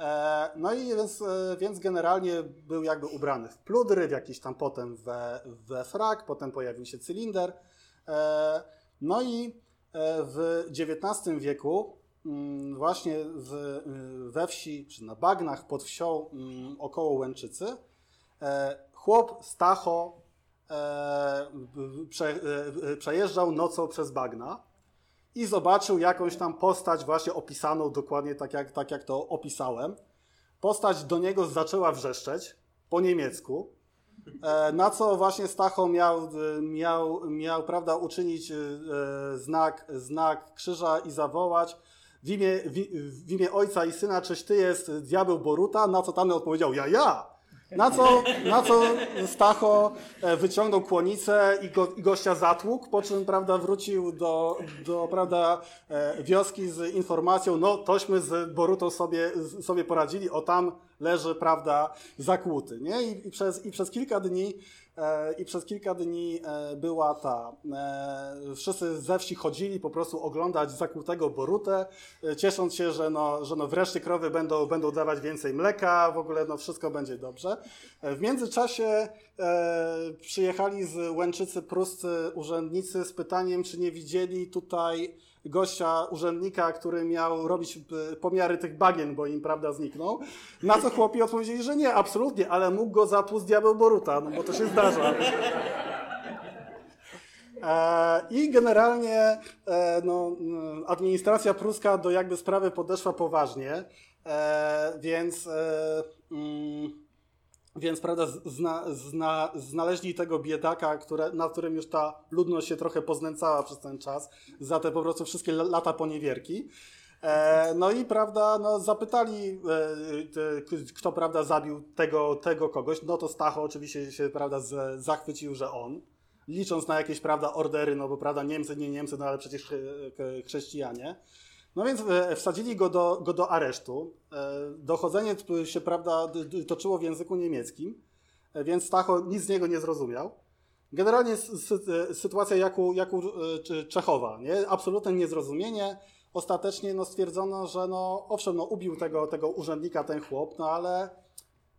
E, no i więc, więc generalnie był jakby ubrany w pludry, w jakiś tam potem we, we frak, potem pojawił się cylinder. No i w XIX wieku właśnie w, y, we wsi, czy na bagnach pod wsią mm, około Łęczycy, e, chłop Stacho e, prze, e, przejeżdżał nocą przez bagna i zobaczył jakąś tam postać właśnie opisaną dokładnie tak jak, tak jak to opisałem. Postać do niego zaczęła wrzeszczeć po niemiecku, na co właśnie Stacho miał, miał, miał prawda, uczynić znak, znak krzyża i zawołać w imię, w, w imię ojca i syna, czyś ty jest diabeł Boruta, na co tamten odpowiedział, ja, ja. Na co, na co Stacho e, wyciągnął kłonicę i, go, i gościa zatłukł, po czym prawda, wrócił do, do prawda, e, wioski z informacją, no tośmy z Borutą sobie, sobie poradzili, o tam leży prawda, zakłuty. Nie? I, i, przez, I przez kilka dni I przez kilka dni e, była ta. E, wszyscy ze wsi chodzili po prostu oglądać zakłutego Borutę, ciesząc się, że, no, że no wreszcie krowy będą, będą dawać więcej mleka, w ogóle no wszystko będzie dobrze. W międzyczasie przyjechali z Łęczycy pruscy urzędnicy z pytaniem, czy nie widzieli tutaj gościa, urzędnika, który miał robić e, pomiary tych bagien, bo im, prawda, zniknął. Na co chłopi odpowiedzieli, że nie, absolutnie, ale mógł go zatłuc diabeł Boruta, no bo to się zdarza. E, I generalnie e, no, administracja pruska do jakby sprawy podeszła poważnie, więc mm, więc prawda, zna, zna, znaleźli tego biedaka, które, na którym już ta ludność się trochę poznęcała przez ten czas, za te po prostu wszystkie lata poniewierki. E, no i prawda, no, zapytali, e, kto prawda zabił tego, tego kogoś. No to Stacho oczywiście się prawda, z, zachwycił, że on. Licząc na jakieś prawda, ordery, no bo prawda, Niemcy, nie Niemcy, no ale przecież chrześcijanie. No więc e, wsadzili go do, go do aresztu. E, dochodzenie się, prawda, toczyło w języku niemieckim, e, więc Stacho nic z niego nie zrozumiał. Generalnie sytuacja jak u, jak u Czechowa, nie? absolutne niezrozumienie. Ostatecznie no, stwierdzono, że no, owszem, no, ubił tego, tego urzędnika ten chłop, no ale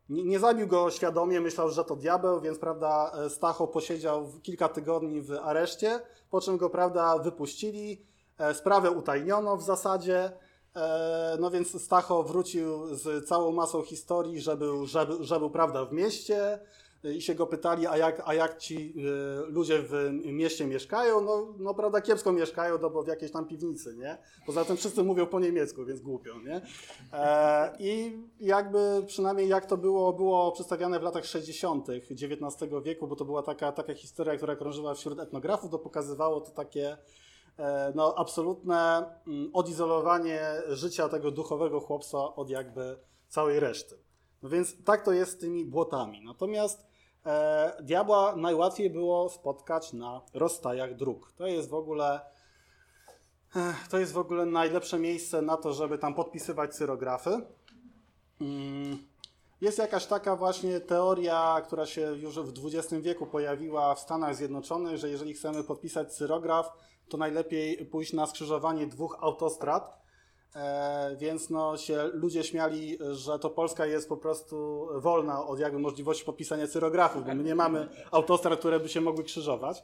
nie, nie zabił go świadomie, myślał, że to diabeł, więc prawda, Stacho posiedział kilka tygodni w areszcie, po czym go prawda, wypuścili sprawę utajniono w zasadzie. E, no więc Stacho wrócił z całą masą historii, że był, że, że był prawda, w mieście i się go pytali, a jak, a jak ci e, ludzie w mieście mieszkają? No, no prawda, kiepsko mieszkają, no bo w jakiejś tam piwnicy, nie? Poza tym wszyscy mówią po niemiecku, więc głupio, nie? I jakby przynajmniej jak to było, było przedstawiane w latach 60. XIX wieku, bo to była taka, taka historia, która krążyła wśród etnografów, to pokazywało to takie E, no, absolutne mm, odizolowanie życia tego duchowego chłopca od jakby całej reszty. No więc tak to jest z tymi błotami. Natomiast e, diabła najłatwiej było spotkać na rozstajach dróg. To jest w ogóle e, to jest w ogóle najlepsze miejsce na to, żeby tam podpisywać cyrografy. Mm, jest jakaś taka właśnie teoria, która się już w XX wieku pojawiła w Stanach Zjednoczonych, że jeżeli chcemy podpisać cyrograf, to najlepiej pójść na skrzyżowanie dwóch autostrad. E, więc no się ludzie śmiali, że to Polska jest po prostu wolna od jakby możliwości podpisania cyrografów, bo my nie mamy autostrad, które by się mogły krzyżować.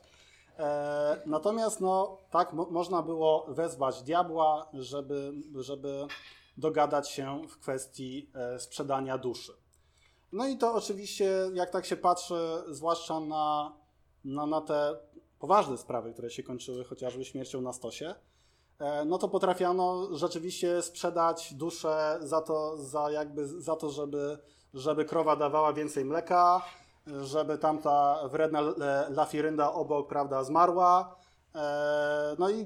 E, natomiast no tak można było wezwać diabła, żeby, żeby dogadać się w kwestii e, sprzedania duszy. No i to oczywiście, jak tak się patrzy, zwłaszcza na, na, na te poważne sprawy, które się kończyły chociażby śmiercią na stosie, e, no to potrafiano rzeczywiście sprzedać duszę za to, za jakby, za to żeby, żeby krowa dawała więcej mleka, żeby tamta wredna lafirynda obok prawda, zmarła. E, no i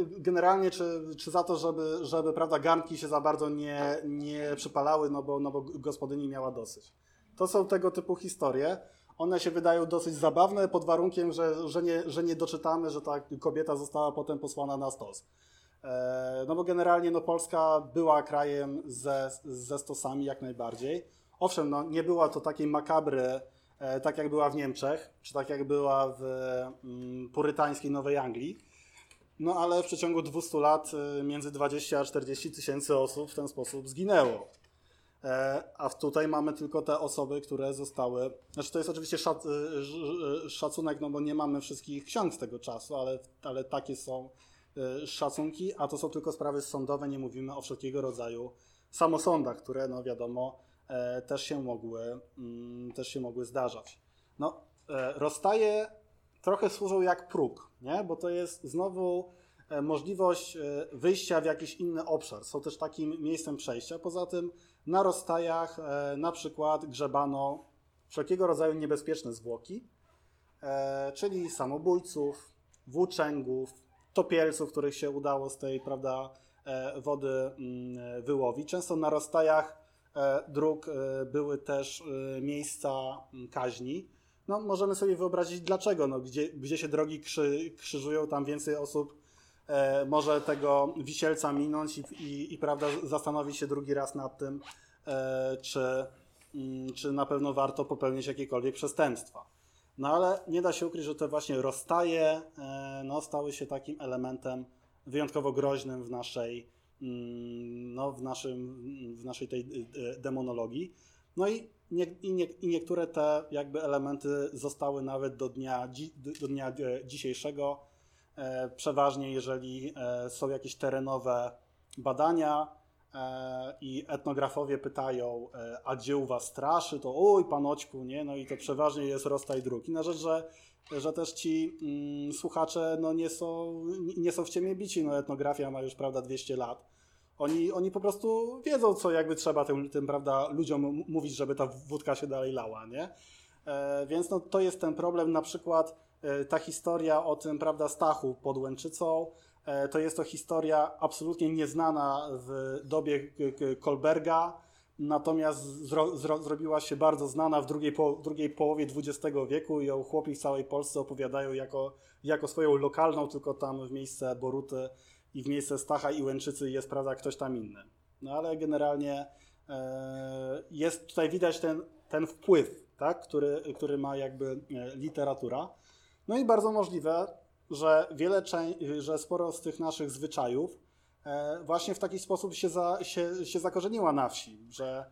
generalnie, czy, czy za to, żeby, żeby prawda, garnki się za bardzo nie, nie przypalały, no bo, no bo gospodyni miała dosyć. To są tego typu historie. One się wydają dosyć zabawne pod warunkiem, że, że, nie, że nie doczytamy, że ta kobieta została potem posłana na stos. E, no bo generalnie no, Polska była krajem ze, ze stosami jak najbardziej. Owszem, no, nie była to takiej makabry, e, tak jak była w Niemczech, czy tak jak była w mm, purytańskiej Nowej Anglii. No ale w przeciągu 200 lat e, między 20 a 40 tysięcy osób w ten sposób zginęło. E, a tutaj mamy tylko te osoby, które zostały. Znaczy, to jest oczywiście szac, e, szacunek, no bo nie mamy wszystkich ksiąg z tego czasu, ale, ale takie, są, szacunki, a to są tylko sprawy sądowe, nie mówimy o wszelkiego rodzaju samosądach, które no wiadomo też się mogły, mm, też się mogły zdarzać. No, rozstaje trochę służą jak próg, nie? bo to jest znowu e, możliwość e, wyjścia w jakiś inny obszar. Są też takim miejscem przejścia. Poza tym na rozstajach e, na przykład grzebano wszelkiego rodzaju niebezpieczne zwłoki, czyli samobójców, włóczęgów, topielców, których się udało z tej prawda, wody mm, wyłowić. Często na rozstajach dróg były też miejsca mm, kaźni, no, możemy sobie wyobrazić dlaczego. No, gdzie, gdzie się drogi krzy, krzyżują, tam więcej osób e, może tego wisielca minąć i, i, i, prawda, zastanowić się drugi raz nad tym, e, czy, mm, czy na pewno warto popełnić jakiekolwiek przestępstwa. No ale nie da się ukryć, że te właśnie rozstaje e, no, stały się takim elementem wyjątkowo groźnym w naszej, mm, no, w naszym, w naszej tej demonologii. No i nie, i, nie, i, niektóre te jakby elementy zostały nawet do dnia, do dnia dzisiejszego. E, przeważnie, jeżeli e, są jakieś terenowe badania i etnografowie pytają, a gdzie u was straszy, to oj, panoćku, nie? No i to przeważnie jest rozstaj dróg. I na rzecz, że, że też ci mm, słuchacze no, nie, są, nie są w ciemię bici. No, etnografia ma już, prawda, 200 lat oni, oni po prostu wiedzą, co jakby trzeba tym, tym prawda, ludziom mówić, żeby ta wódka się dalej lała, nie? E, więc no, to jest ten problem. Na przykład e, ta historia o tym, prawda, Stachu pod Łęczycą, e, to jest to historia absolutnie nieznana w dobie Kolberga, natomiast zro, zro, zrobiła się bardzo znana w drugiej, po, drugiej połowie XX wieku i ją chłopi w całej Polsce opowiadają jako, jako swoją lokalną, tylko tam w miejsce Boruty i w miejsce Stacha i Łęczycy jest, prawda, ktoś tam inny. No ale generalnie e, jest tutaj widać ten, ten wpływ, tak, który, który ma jakby e, literatura. No i bardzo możliwe, że wiele, że sporo z tych naszych zwyczajów e, właśnie w taki sposób się, za, się, się zakorzeniła na wsi, że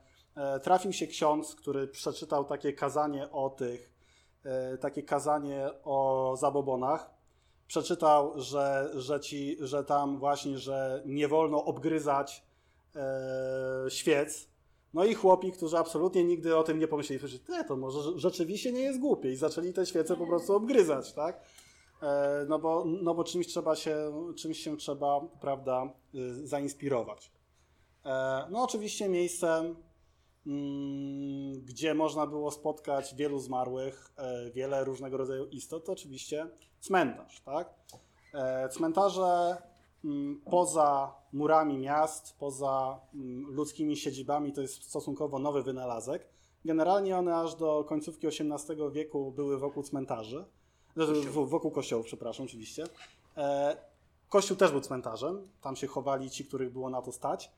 trafił się ksiądz, który przeczytał takie kazanie o tych, takie kazanie o zabobonach, przeczytał, że, że, ci, że tam właśnie, że nie wolno obgryzać e, świec. No i chłopi, którzy absolutnie nigdy o tym nie pomyśleli, że to może rzeczywiście nie jest głupie i zaczęli te świece po prostu obgryzać, tak? E, no, bo, no bo czymś trzeba się, czymś się trzeba, prawda, y, zainspirować. E, no oczywiście miejscem Mm, gdzie można było spotkać wielu zmarłych, e, wiele różnego rodzaju istot, to oczywiście cmentarz. Tak? Cmentarze poza murami miast, poza mm, ludzkimi siedzibami to jest stosunkowo nowy wynalazek. Generalnie one aż do końcówki XVIII wieku były wokół cmentarzy, Kościół. wokół kościołów, przepraszam, oczywiście. E, kościół też był cmentarzem, tam się chowali ci, których było na to stać.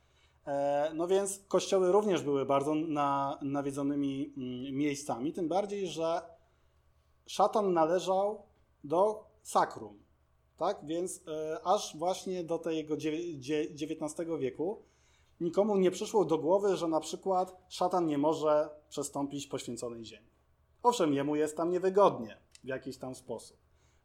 E, no więc kościoły również były bardzo na, nawiedzonymi mm, miejscami, tym bardziej, że szatan należał do sakrum. Tak? Więc e, aż właśnie do tego XIX wieku nikomu nie przyszło do głowy, że na przykład szatan nie może przestąpić poświęconej ziemi. Owszem, jemu jest tam niewygodnie w jakiś tam sposób.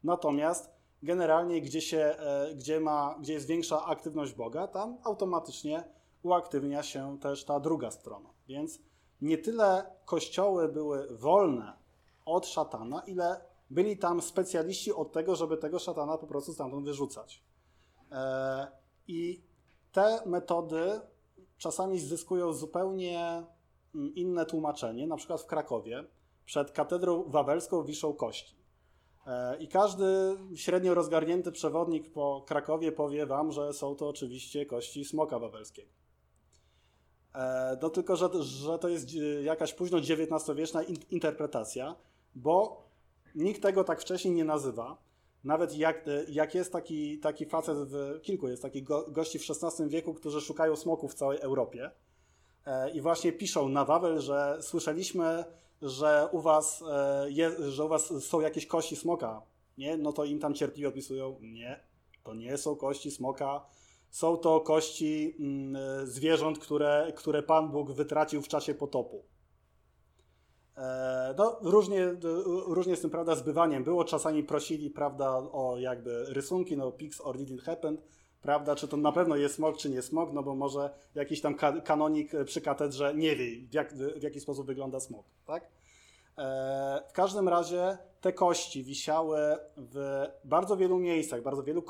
Natomiast generalnie, gdzie, się, e, gdzie, ma, gdzie jest większa aktywność Boga, tam automatycznie uaktywnia się też ta druga strona. Więc nie tyle kościoły były wolne od szatana, ile byli tam specjaliści od tego, żeby tego szatana po prostu stamtąd wyrzucać. E, I te metody czasami zyskują zupełnie mm, inne tłumaczenie. Na przykład w Krakowie przed katedrą wawelską wiszą kości. E, I każdy średnio rozgarnięty przewodnik po Krakowie powie wam, że są to oczywiście kości smoka wawelskiego. E, no tylko, że, że to jest jakaś późno XIX-wieczna interpretacja, bo nikt tego tak wcześniej nie nazywa. Nawet jak, e, jak jest taki, taki facet, w, kilku jest takich go, gości w XVI wieku, którzy szukają smoków w całej Europie i właśnie piszą na Wawel, że słyszeliśmy, że u was, je, że u was są jakieś kości smoka, nie? No to im tam cierpliwie opisują, nie, to nie są kości smoka, są to kości mm, zwierząt, które, które Pan Bóg wytracił w czasie potopu. E, no, różnie, różnie z tym, prawda, zbywaniem było. Czasami prosili, prawda, o jakby rysunki, no, pics or didn't happen, prawda, czy to na pewno jest smog, czy nie smog, no bo może jakiś tam kanonik przy katedrze nie wie, w, jak, w jaki sposób wygląda smog, tak? E, w każdym razie te kości wisiały w bardzo wielu miejscach, bardzo wielu,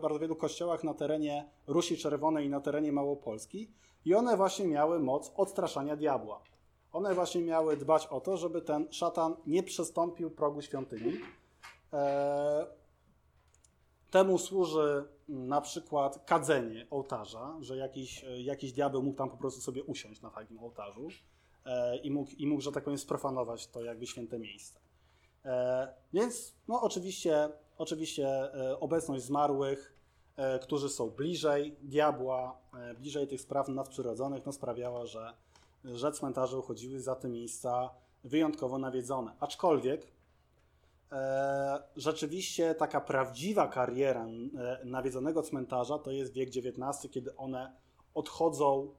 bardzo wielu kościołach na terenie Rusi Czerwonej i na terenie Małopolski i one właśnie miały moc odstraszania diabła. One właśnie miały dbać o to, żeby ten szatan nie przestąpił progu świątyni. E, temu służy na przykład kadzenie ołtarza, że jakiś, jakiś diabeł mógł tam po prostu sobie usiąść na takim ołtarzu e, i mógł, i mógł, że tak powiem, sprofanować to jakby święte miejsce. E, więc no oczywiście, oczywiście e, obecność zmarłych, e, którzy są bliżej diabła, e, bliżej tych spraw nadprzyrodzonych, no sprawiała, że że cmentarze uchodziły za te miejsca wyjątkowo nawiedzone. Aczkolwiek e, rzeczywiście taka prawdziwa kariera e, nawiedzonego cmentarza to jest wiek XIX, kiedy one odchodzą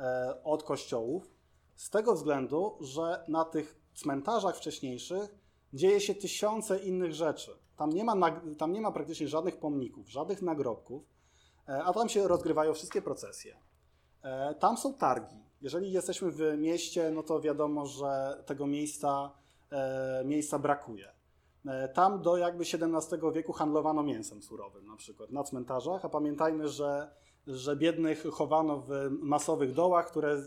e, od kościołów, z tego względu, że na tych cmentarzach wcześniejszych dzieje się tysiące innych rzeczy. Tam nie ma, tam nie ma praktycznie żadnych pomników, żadnych nagrobków, e, a tam się rozgrywają wszystkie procesje. E, tam są targi. Jeżeli jesteśmy w mieście, no to wiadomo, że tego miejsca, e, miejsca brakuje. E, tam do jakby XVII wieku handlowano mięsem surowym, na przykład na cmentarzach, a pamiętajmy, że, że biednych chowano w masowych dołach, które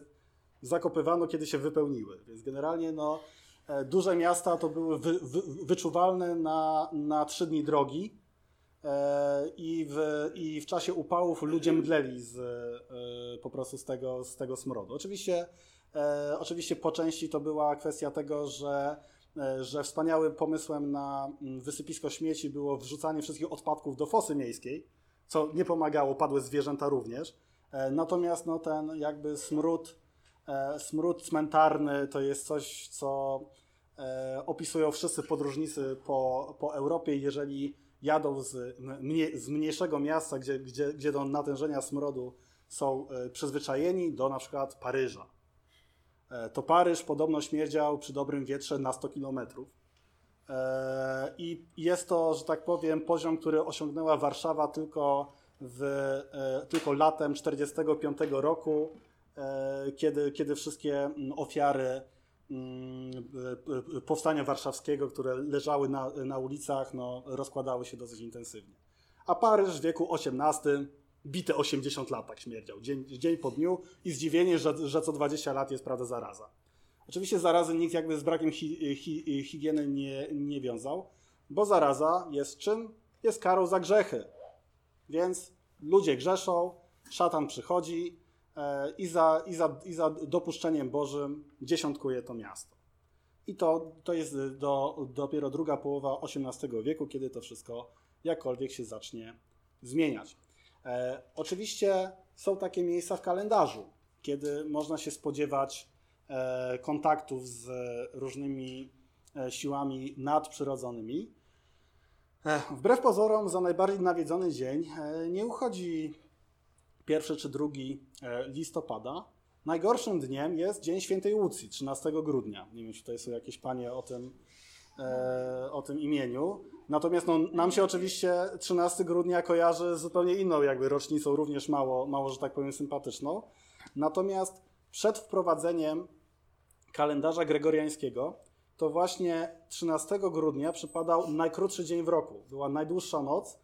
zakopywano, kiedy się wypełniły. Więc generalnie no, duże miasta to były wy, wy, wyczuwalne na, na trzy dni drogi, E, i w, i w czasie upałów ludzie mdleli z, e, po prostu z tego, z tego smrodu. Oczywiście, e, oczywiście po części to była kwestia tego, że, że wspaniałym pomysłem na mm, wysypisko śmieci było wrzucanie wszystkich odpadków do fosy miejskiej, co nie pomagało, padły zwierzęta również. Natomiast no, ten jakby smród, smród cmentarny to jest coś, co opisują wszyscy podróżnicy po, po Europie. Jeżeli jadą z, z mniejszego miasta, gdzie, gdzie, gdzie do natężenia smrodu są e, przyzwyczajeni, do na przykład Paryża. E, to Paryż podobno śmierdział przy dobrym wietrze na 100 kilometrów. E, I jest to, że tak powiem, poziom, który osiągnęła Warszawa tylko, w, tylko latem 1945 roku, kiedy, kiedy wszystkie ofiary powstania warszawskiego, które leżały na, na ulicach, no, rozkładały się dosyć intensywnie. A Paryż w wieku XVIII bite 80 lat tak śmierdział, dzień, dzień po dniu i zdziwienie, że, że co 20 lat jest prawda zaraza. Oczywiście zarazy nikt jakby z brakiem hi, hi, higieny nie, nie wiązał, bo zaraza jest czym? Jest karą za grzechy. Więc ludzie grzeszą, szatan przychodzi, E, i za, i za, i za dopuszczeniem Bożym dziesiątkuje to miasto. I to, to jest do, dopiero druga połowa XVIII wieku, kiedy to wszystko jakkolwiek się zacznie zmieniać. E, oczywiście są takie miejsca w kalendarzu, kiedy można się spodziewać e, kontaktów z różnymi e, siłami nadprzyrodzonymi. E, wbrew pozorom, za najbardziej nawiedzony dzień e, nie uchodzi pierwszy czy drugi e, listopada. Najgorszym dniem jest Dzień Świętej Łucji, 13 grudnia. Nie wiem, czy tutaj są jakieś panie o tym, e, o tym imieniu. Natomiast no, nam się oczywiście 13 grudnia kojarzy z zupełnie inną jakby rocznicą, również mało, mało, że tak powiem, sympatyczną. Natomiast przed wprowadzeniem kalendarza gregoriańskiego, to właśnie 13 grudnia przypadał najkrótszy dzień w roku. Była najdłuższa noc,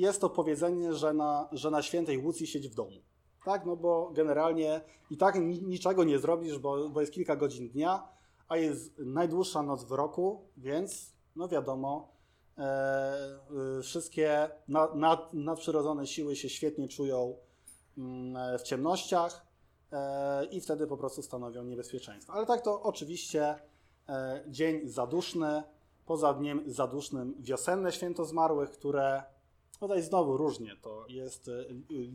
jest to powiedzenie, że na, że na świętej Łucji siedzi w domu. Tak, no bo generalnie i tak niczego nie zrobisz, bo, bo jest kilka godzin dnia, a jest najdłuższa noc w roku, więc no wiadomo, e, e, wszystkie nad, nad, nadprzyrodzone siły się świetnie czują mm, w ciemnościach e, i wtedy po prostu stanowią niebezpieczeństwo. Ale tak to oczywiście e, dzień zaduszny, poza dniem zadusznym wiosenne święto zmarłych, które Tutaj znowu różnie to jest e,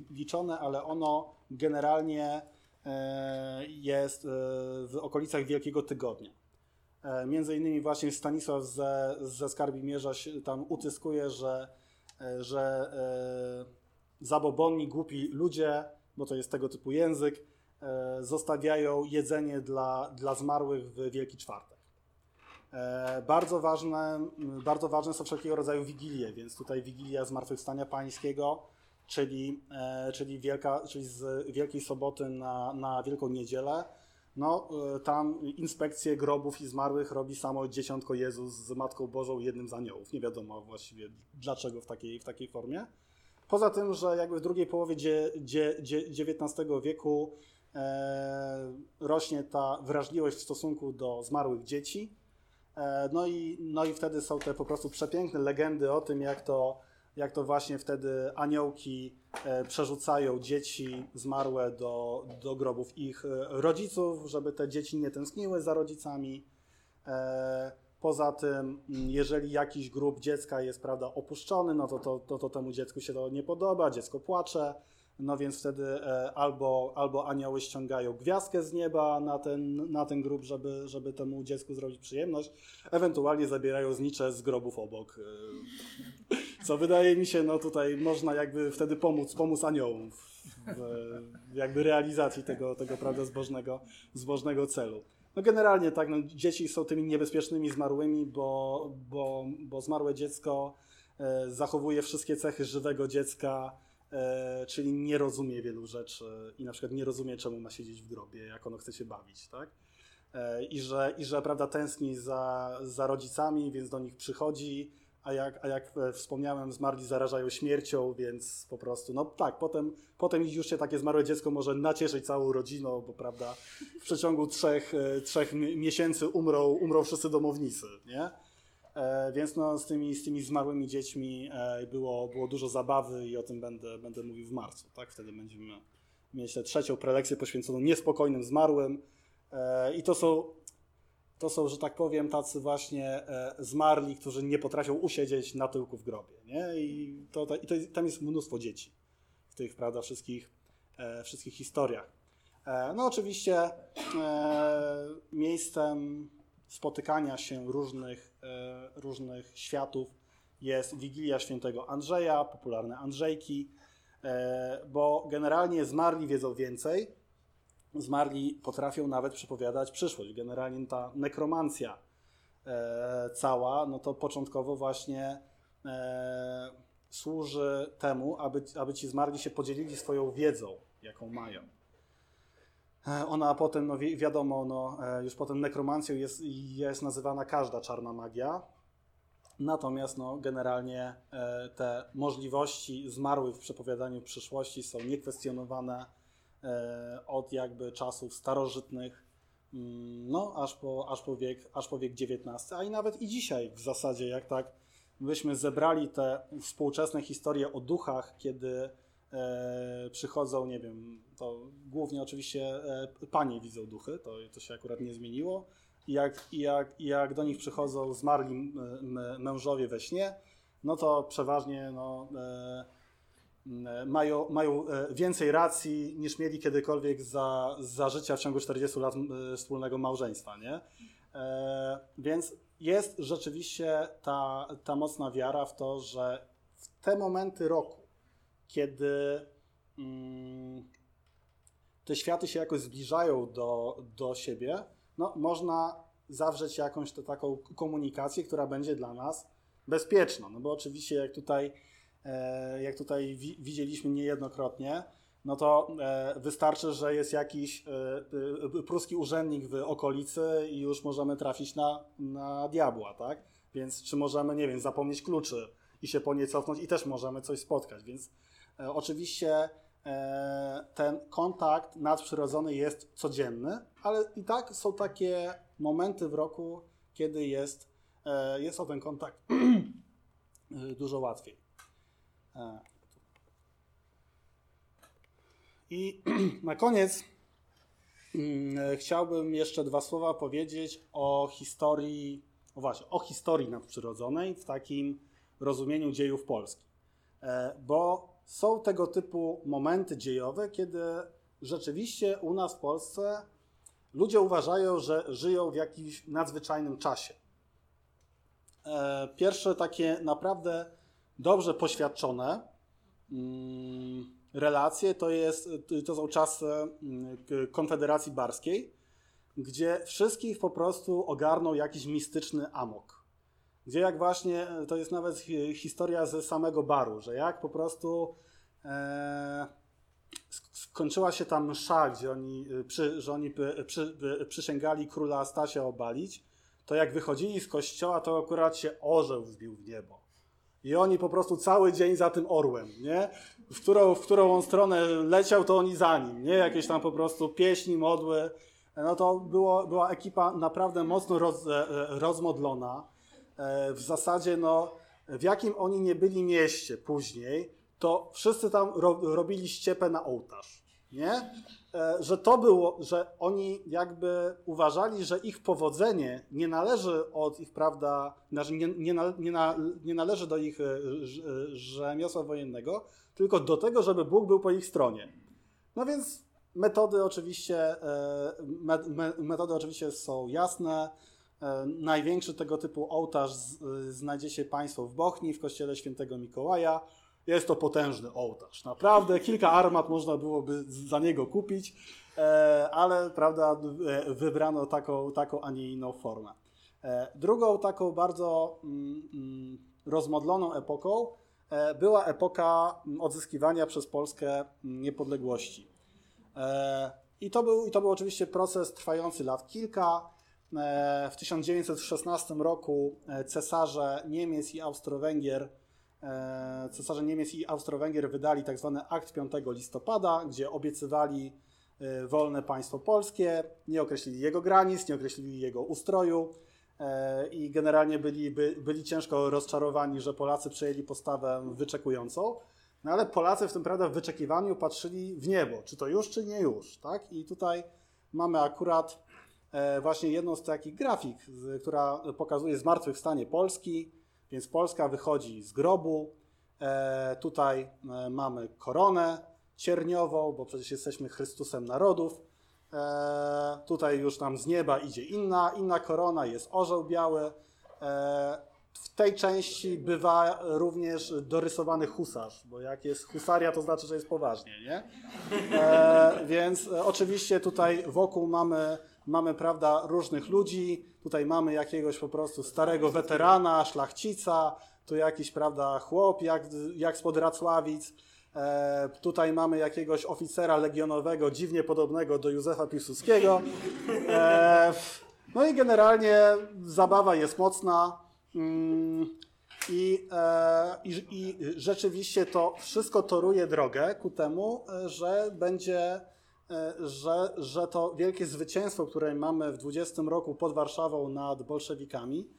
liczone, ale ono generalnie e, jest e, w okolicach Wielkiego Tygodnia. Między innymi właśnie Stanisław ze, ze Skarbimierza tam utyskuje, że, że zabobonni, głupi ludzie, bo to jest tego typu język, zostawiają jedzenie dla, dla zmarłych w Wielki Czwartek. Bardzo ważne, bardzo ważne są wszelkiego rodzaju wigilie, więc tutaj Wigilia Zmartwychwstania Pańskiego, czyli, czyli, wielka, czyli z Wielkiej Soboty na, na Wielką Niedzielę, no tam inspekcję grobów i zmarłych robi samo Dzieciątko Jezus z Matką Bożą jednym z aniołów. Nie wiadomo właściwie dlaczego w takiej, w takiej formie. Poza tym, że jakby w drugiej połowie XIX wieku e, rośnie ta wrażliwość w stosunku do zmarłych dzieci. E, no, i, no i wtedy są te po prostu przepiękne legendy o tym, jak to, jak to właśnie wtedy aniołki e, przerzucają dzieci zmarłe do, do grobów ich rodziców, żeby te dzieci nie tęskniły za rodzicami. Poza tym, jeżeli jakiś grup dziecka jest prawda, opuszczony, no to, to, to, to temu dziecku się to nie podoba, dziecko płacze, no więc wtedy e, albo, albo anioły ściągają gwiazdkę z nieba na ten, na ten grób, żeby, żeby temu dziecku zrobić przyjemność, ewentualnie zabierają znicze z grobów obok. E, co wydaje mi się, no tutaj można jakby wtedy pomóc, pomóc aniołom w jakby realizacji tego, tego prawda, zbożnego, zbożnego celu. No generalnie tak, no, dzieci są tymi niebezpiecznymi zmarłymi, bo, bo, bo zmarłe dziecko e, zachowuje wszystkie cechy żywego dziecka, czyli nie rozumie wielu rzeczy i na przykład nie rozumie, czemu ma siedzieć w grobie, jak ono chce się bawić, tak? E, I że, i że prawda, tęskni za, za rodzicami, więc do nich przychodzi, a jak, a jak e, wspomniałem, zmarli zarażają śmiercią, więc po prostu, no tak, potem, potem już się takie zmarłe dziecko może nacieszyć całą rodziną, bo prawda, w przeciągu trzech, e, trzech miesięcy umrą, umrą wszyscy domownicy, nie? E, więc no, z, tymi, z tymi zmarłymi dziećmi e, było, było dużo zabawy i o tym będę, będę mówił w marcu, tak? Wtedy będziemy mieć tę trzecią prelekcję poświęconą niespokojnym zmarłym e, i to są to są, że tak powiem, tacy właśnie zmarli, którzy nie potrafią usiedzieć na tyłku w grobie. Nie? I, to, i to, tam jest mnóstwo dzieci w tych prawda, wszystkich, wszystkich historiach. No oczywiście miejscem spotykania się różnych, różnych światów jest Wigilia Świętego Andrzeja, popularne Andrzejki, bo generalnie zmarli wiedzą więcej, zmarli potrafią nawet przepowiadać przyszłość. Generalnie ta nekromancja e, cała, no to początkowo właśnie e, służy temu, aby, aby ci zmarli się podzielili swoją wiedzą, jaką mają. E, ona potem, no wi wiadomo, no, e, już potem nekromancją jest, jest nazywana każda czarna magia. Natomiast no, generalnie e, te możliwości zmarłych w przepowiadaniu przyszłości są niekwestionowane od jakby czasów starożytnych, mm, no aż po, aż po, wiek, aż po wiek XIX, a i nawet i dzisiaj w zasadzie, jak tak byśmy zebrali te współczesne historie o duchach, kiedy przychodzą, nie wiem, to głównie oczywiście e, panie widzą duchy, to, to się akurat nie zmieniło, i jak, jak, jak do nich przychodzą zmarli mężowie we śnie, no to przeważnie no, e, E, mają, mają e, więcej racji niż mieli kiedykolwiek za, za życia w ciągu 40 lat e, wspólnego małżeństwa. Nie? Więc jest rzeczywiście ta, ta mocna wiara w to, że w te momenty roku, kiedy mm, te światy się jakoś zbliżają do, do siebie, no, można zawrzeć jakąś taką komunikację, która będzie dla nas bezpieczna. No bo oczywiście, jak tutaj E, jak tutaj widzieliśmy niejednokrotnie, no to e, wystarczy, że jest jakiś e, pruski urzędnik w okolicy i już możemy trafić na, na diabła, tak? Więc czy możemy, nie wiem, zapomnieć kluczy i się po nie cofnąć i też możemy coś spotkać, więc oczywiście ten kontakt nadprzyrodzony jest codzienny, ale i tak są takie momenty w roku, kiedy jest, jest o ten kontakt dużo łatwiej. I na koniec mm, chciałbym jeszcze dwa słowa powiedzieć o historii, właśnie, o historii nadprzyrodzonej w takim rozumieniu dziejów Polski. E, bo są tego typu momenty dziejowe, kiedy rzeczywiście u nas w Polsce ludzie uważają, że żyją w jakimś nadzwyczajnym czasie. E, pierwsze takie naprawdę dobrze poświadczone mm, relacje to, jest, to są czasy mm, Konfederacji Barskiej, gdzie wszystkich po prostu ogarnął jakiś mistyczny amok. Gdzie jak właśnie, to jest nawet historia ze samego baru, że jak po prostu e, skończyła się tam msza, gdzie oni, przy, że oni przy, przysięgali króla Stasia obalić, to jak wychodzili z kościoła, to akurat się orzeł wzbił w niebo. I oni po prostu cały dzień za tym orłem, nie? W którą, w którą on stronę leciał, to oni za nim, nie? Jakieś tam po prostu pieśni, modły. No to było, była ekipa naprawdę mocno roz, e, rozmodlona. E, w zasadzie, no, w jakim oni nie byli mieście później, to wszyscy tam ro, robili ściepę na ołtarz, nie? E, że to było, że oni jakby uważali, że ich powodzenie nie należy od ich, prawda, znaczy nie, nie, nie, nie należy do ich e, rzemiosła wojennego, tylko do tego, żeby Bóg był po ich stronie. No więc metody oczywiście, metody oczywiście są jasne. Największy tego typu ołtarz znajdziecie Państwo w Bochni, w kościele świętego Mikołaja. Jest to potężny ołtarz. Naprawdę kilka armat można byłoby za niego kupić, e, ale prawda, e, wybrano taką, taką, a nie inną formę. E, drugą taką bardzo mm, mm, rozmodloną epoką była epoka odzyskiwania przez Polskę niepodległości. I to był, i to był oczywiście proces trwający lat kilka. W 1916 roku cesarze Niemiec i Austro-Węgier E, cesarze Niemiec i Austro-Węgier wydali tzw. Tak akt 5 listopada, gdzie obiecywali e, wolne państwo polskie, nie określili jego granic, nie określili jego ustroju e, i generalnie byli, by, byli ciężko rozczarowani, że Polacy przejęli postawę wyczekującą. No ale Polacy w tym prawda w wyczekiwaniu patrzyli w niebo, czy to już, czy nie już, tak? I tutaj mamy akurat właśnie jedną z takich grafik, która pokazuje zmartwychwstanie Polski. Więc Polska wychodzi z grobu. E, tutaj e, mamy koronę cierniową, bo przecież jesteśmy Chrystusem narodów. E, tutaj już nam z nieba idzie inna, inna korona, jest orzeł biały. W tej części bywa również dorysowany husarz, bo jak jest husaria, to znaczy, że jest poważnie, nie? E, więc oczywiście tutaj wokół mamy, mamy, prawda, różnych ludzi. Tutaj mamy jakiegoś po prostu starego weterana, szlachcica, tu jakiś, prawda, chłop jak, jak spod Racławic. E, tutaj mamy jakiegoś oficera legionowego, dziwnie podobnego do Józefa Piłsudskiego. E, no i generalnie zabawa jest mocna. Mm, I, e, i, I rzeczywiście to wszystko toruje drogę ku temu, e, że będzie że, że to wielkie zwycięstwo, które mamy w 20 roku pod Warszawą nad bolszewikami,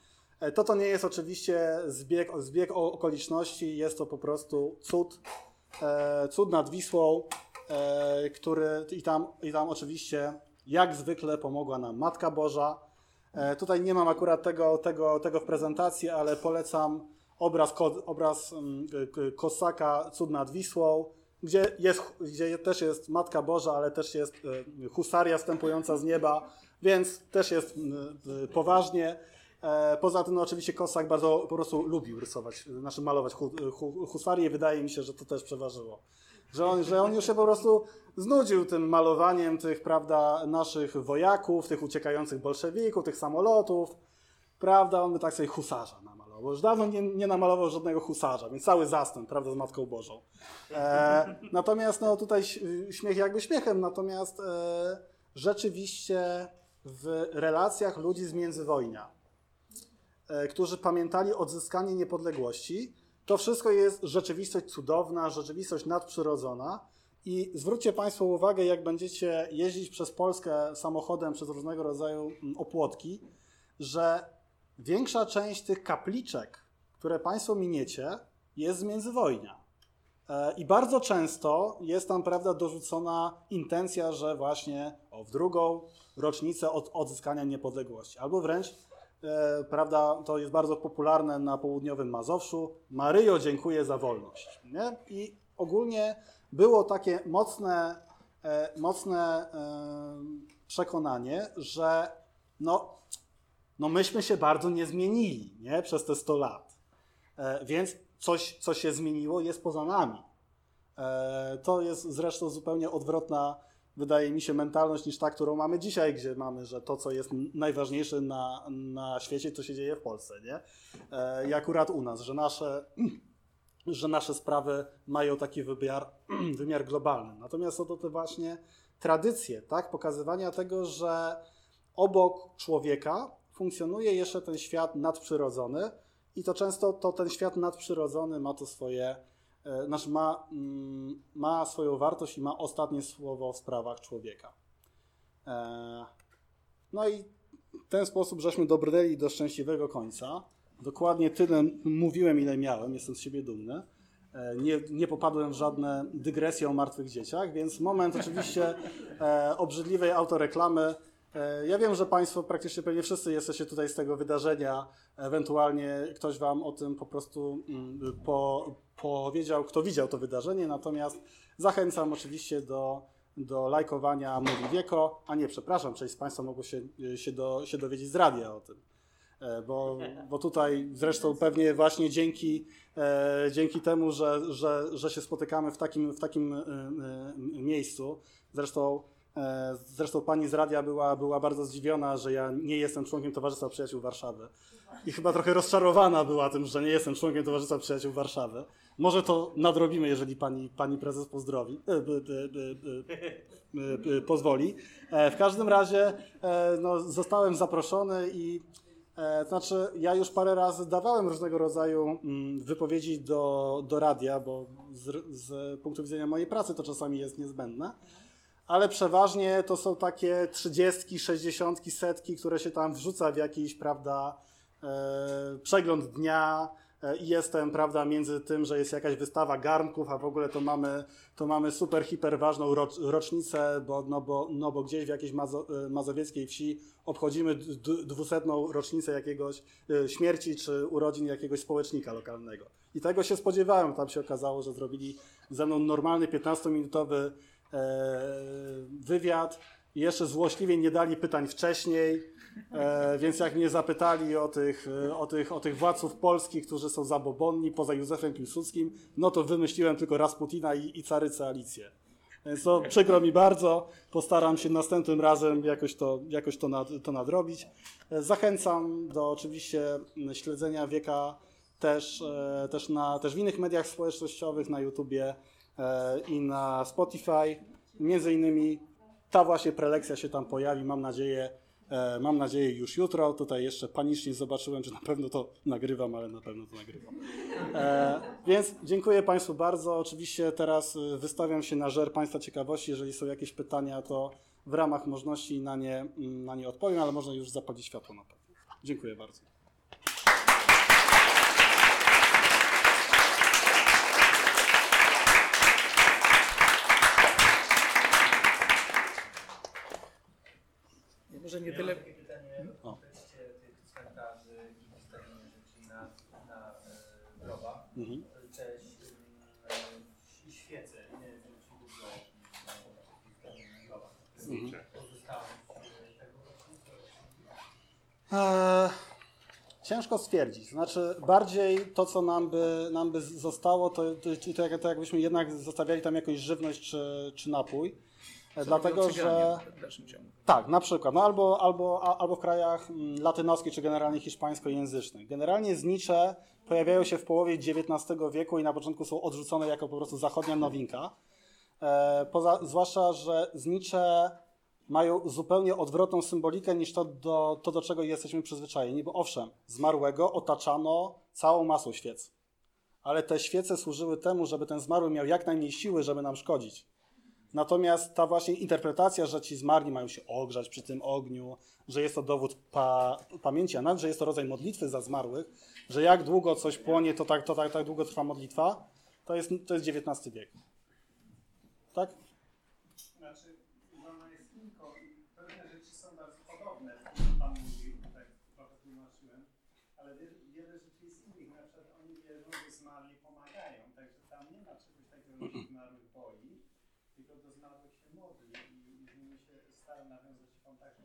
e, to to nie jest oczywiście zbieg, zbieg okoliczności, jest to po prostu cud, e, cud nad Wisłą, który i tam, i tam oczywiście jak zwykle pomogła nam Matka Boża. Tutaj nie mam akurat tego, tego, tego w prezentacji, ale polecam obraz, obraz mm, Kosaka Cud nad Wisłą, gdzie, jest, gdzie też jest Matka Boża, ale też jest e, husaria wstępująca z nieba, więc też jest e, poważnie. E, poza tym, no oczywiście Kosak bardzo po prostu lubił rysować, znaczy malować husarię. Wydaje mi się, że to też przeważyło. Że on, że on już się po prostu znudził tym malowaniem tych, prawda, naszych wojaków, tych uciekających bolszewików, tych samolotów. Prawda, on by tak sobie husarza namalował, bo już dawno nie, nie namalował żadnego husarza, więc cały zastęp, prawda, z Matką Bożą. E, natomiast no tutaj śmiech jakby śmiechem, natomiast e, rzeczywiście w relacjach ludzi z międzywojnia, e, którzy pamiętali odzyskanie niepodległości, to wszystko jest rzeczywistość cudowna, rzeczywistość nadprzyrodzona. I zwróćcie Państwo uwagę, jak będziecie jeździć przez Polskę samochodem przez różnego rodzaju mm, opłotki, że większa część tych kapliczek, które Państwo miniecie, jest z międzywojnia. E, I bardzo często jest tam, prawda, dorzucona intencja, że właśnie o, w drugą rocznicę od odzyskania niepodległości. Albo wręcz, e, prawda, to jest bardzo popularne na południowym Mazowszu, Maryjo, dziękuję za wolność. Nie? I ogólnie było takie mocne, e, mocne e, przekonanie, że no, no myśmy się bardzo nie zmienili nie? przez te 100 lat. E, więc coś, co się zmieniło, jest poza nami. E, to jest zresztą zupełnie odwrotna, wydaje mi się, mentalność niż ta, którą mamy dzisiaj, gdzie mamy, że to, co jest najważniejsze na, na świecie, to się dzieje w Polsce, nie? E, I akurat u nas, że nasze, że nasze sprawy mają taki wymiar, wymiar globalny. Natomiast są to te właśnie tradycje, tak? Pokazywania tego, że obok człowieka funkcjonuje jeszcze ten świat nadprzyrodzony i to często to ten świat nadprzyrodzony ma to swoje znaczy ma, mm, ma swoją wartość i ma ostatnie słowo w sprawach człowieka. E, no i w ten sposób żeśmy dobrnęli do szczęśliwego końca. Dokładnie tyle mówiłem, ile miałem, jestem z siebie dumny. E, nie, nie popadłem w żadne dygresje o martwych dzieciach, więc moment oczywiście obrzydliwej autoreklamy. Ja wiem, że Państwo praktycznie pewnie wszyscy jesteście tutaj z tego wydarzenia. Ewentualnie ktoś Wam o tym po prostu mm, po, powiedział, kto widział to wydarzenie, natomiast zachęcam oczywiście do, do lajkowania Mówi Wieko, a nie, przepraszam, część z Państwa mogło się, się, do, się dowiedzieć z radia o tym. E, bo, bo tutaj zresztą pewnie właśnie dzięki, e, dzięki temu, że, że, że się spotykamy w takim, w takim e, miejscu, zresztą Zresztą pani z radia była, była bardzo zdziwiona, że ja nie jestem członkiem Towarzystwa Przyjaciół Warszawy. I chyba trochę rozczarowana była tym, że nie jestem członkiem Towarzystwa Przyjaciół Warszawy. Może to nadrobimy, jeżeli pani, pani prezes pozdrowi, e, e, e, pozwoli. W każdym razie no, zostałem zaproszony i znaczy ja już parę razy dawałem różnego rodzaju mm, wypowiedzi do, do radia, bo z, z punktu widzenia mojej pracy to czasami jest niezbędne ale przeważnie to są takie trzydziestki, sześćdziesiątki, setki, które się tam wrzuca w jakiś, prawda, e, przegląd dnia, E, i jestem, prawda, między tym, że jest jakaś wystawa garnków, a w ogóle to mamy, to mamy super, hiper ważną rocznicę, bo, no, bo, no, bo gdzieś w jakiejś mazo, e, mazowieckiej wsi obchodzimy dwusetną rocznicę jakiegoś śmierci czy urodzin jakiegoś społecznika lokalnego. I tego się spodziewałem. Tam się okazało, że zrobili ze mną normalny 15-minutowy wywiad i jeszcze złośliwie nie dali pytań wcześniej E, więc jak mnie zapytali o tych, e, o, tych, o tych władców polskich, którzy są zabobonni poza Józefem Piłsudskim, no to wymyśliłem tylko Rasputina i, i carycę Alicję. Więc to przykro mi bardzo, postaram się następnym razem jakoś to, jakoś to, nad, to nadrobić. E, zachęcam do oczywiście śledzenia wieka też, e, też, na, też w innych mediach społecznościowych, na YouTubie i na Spotify. Między innymi ta właśnie prelekcja się tam pojawi, mam nadzieję, E, mam nadzieję już jutro. Tutaj jeszcze panicznie zobaczyłem, czy na pewno to nagrywam, ale na pewno to nagrywam. E, więc dziękuję Państwu bardzo. Oczywiście teraz e, wystawiam się na żer Państwa ciekawości. Jeżeli są jakieś pytania, to w ramach możliwości na nie, mm, na nie odpowiem, ale można już zapalić światło na pewno. Dziękuję bardzo. Może nie tyle. Pytanie o. tych cmentarzy i wystawienia rzeczy na, na e, grobach. Mhm. Cześć. E, świece. Ile rzeczy dużo na grobach? Mhm. Eee, ciężko stwierdzić. Znaczy, bardziej to, co nam by, nam by zostało, to, to, to, to jakbyśmy jednak zostawiali tam jakąś żywność czy, czy napój. Dlatego, że. Tak, na przykład, no albo, albo, albo w krajach mm, latynoskich czy generalnie hiszpańskojęzycznych. Generalnie znicze pojawiają się w połowie XIX wieku i na początku są odrzucone jako po prostu zachodnia nowinka. E, poza, zwłaszcza, że znicze mają zupełnie odwrotną symbolikę niż to do, to, do czego jesteśmy przyzwyczajeni, bo owszem, zmarłego otaczano całą masą świec. Ale te świece służyły temu, żeby ten zmarły miał jak najmniej siły, żeby nam szkodzić. Natomiast ta właśnie interpretacja, że ci zmarli mają się ogrzać przy tym ogniu, że jest to dowód pa pamięci, a nawet, że jest to rodzaj modlitwy za zmarłych, że jak długo coś płonie, to tak, to tak, tak długo trwa modlitwa, to jest, to jest XIX wiek. Tak? Znaczy, ona jest inko i pewne rzeczy są bardzo podobne, Pan mówił, tak trochę tłumaczyłem, ale wiele rzeczy jest innych. Na przykład oni wierzą, że zmarli pomagają, także tam nie ma czegoś takiego, że zmarłych boi, tylko do zmarłych się modli i z nimi się stara nawiązać kontakt.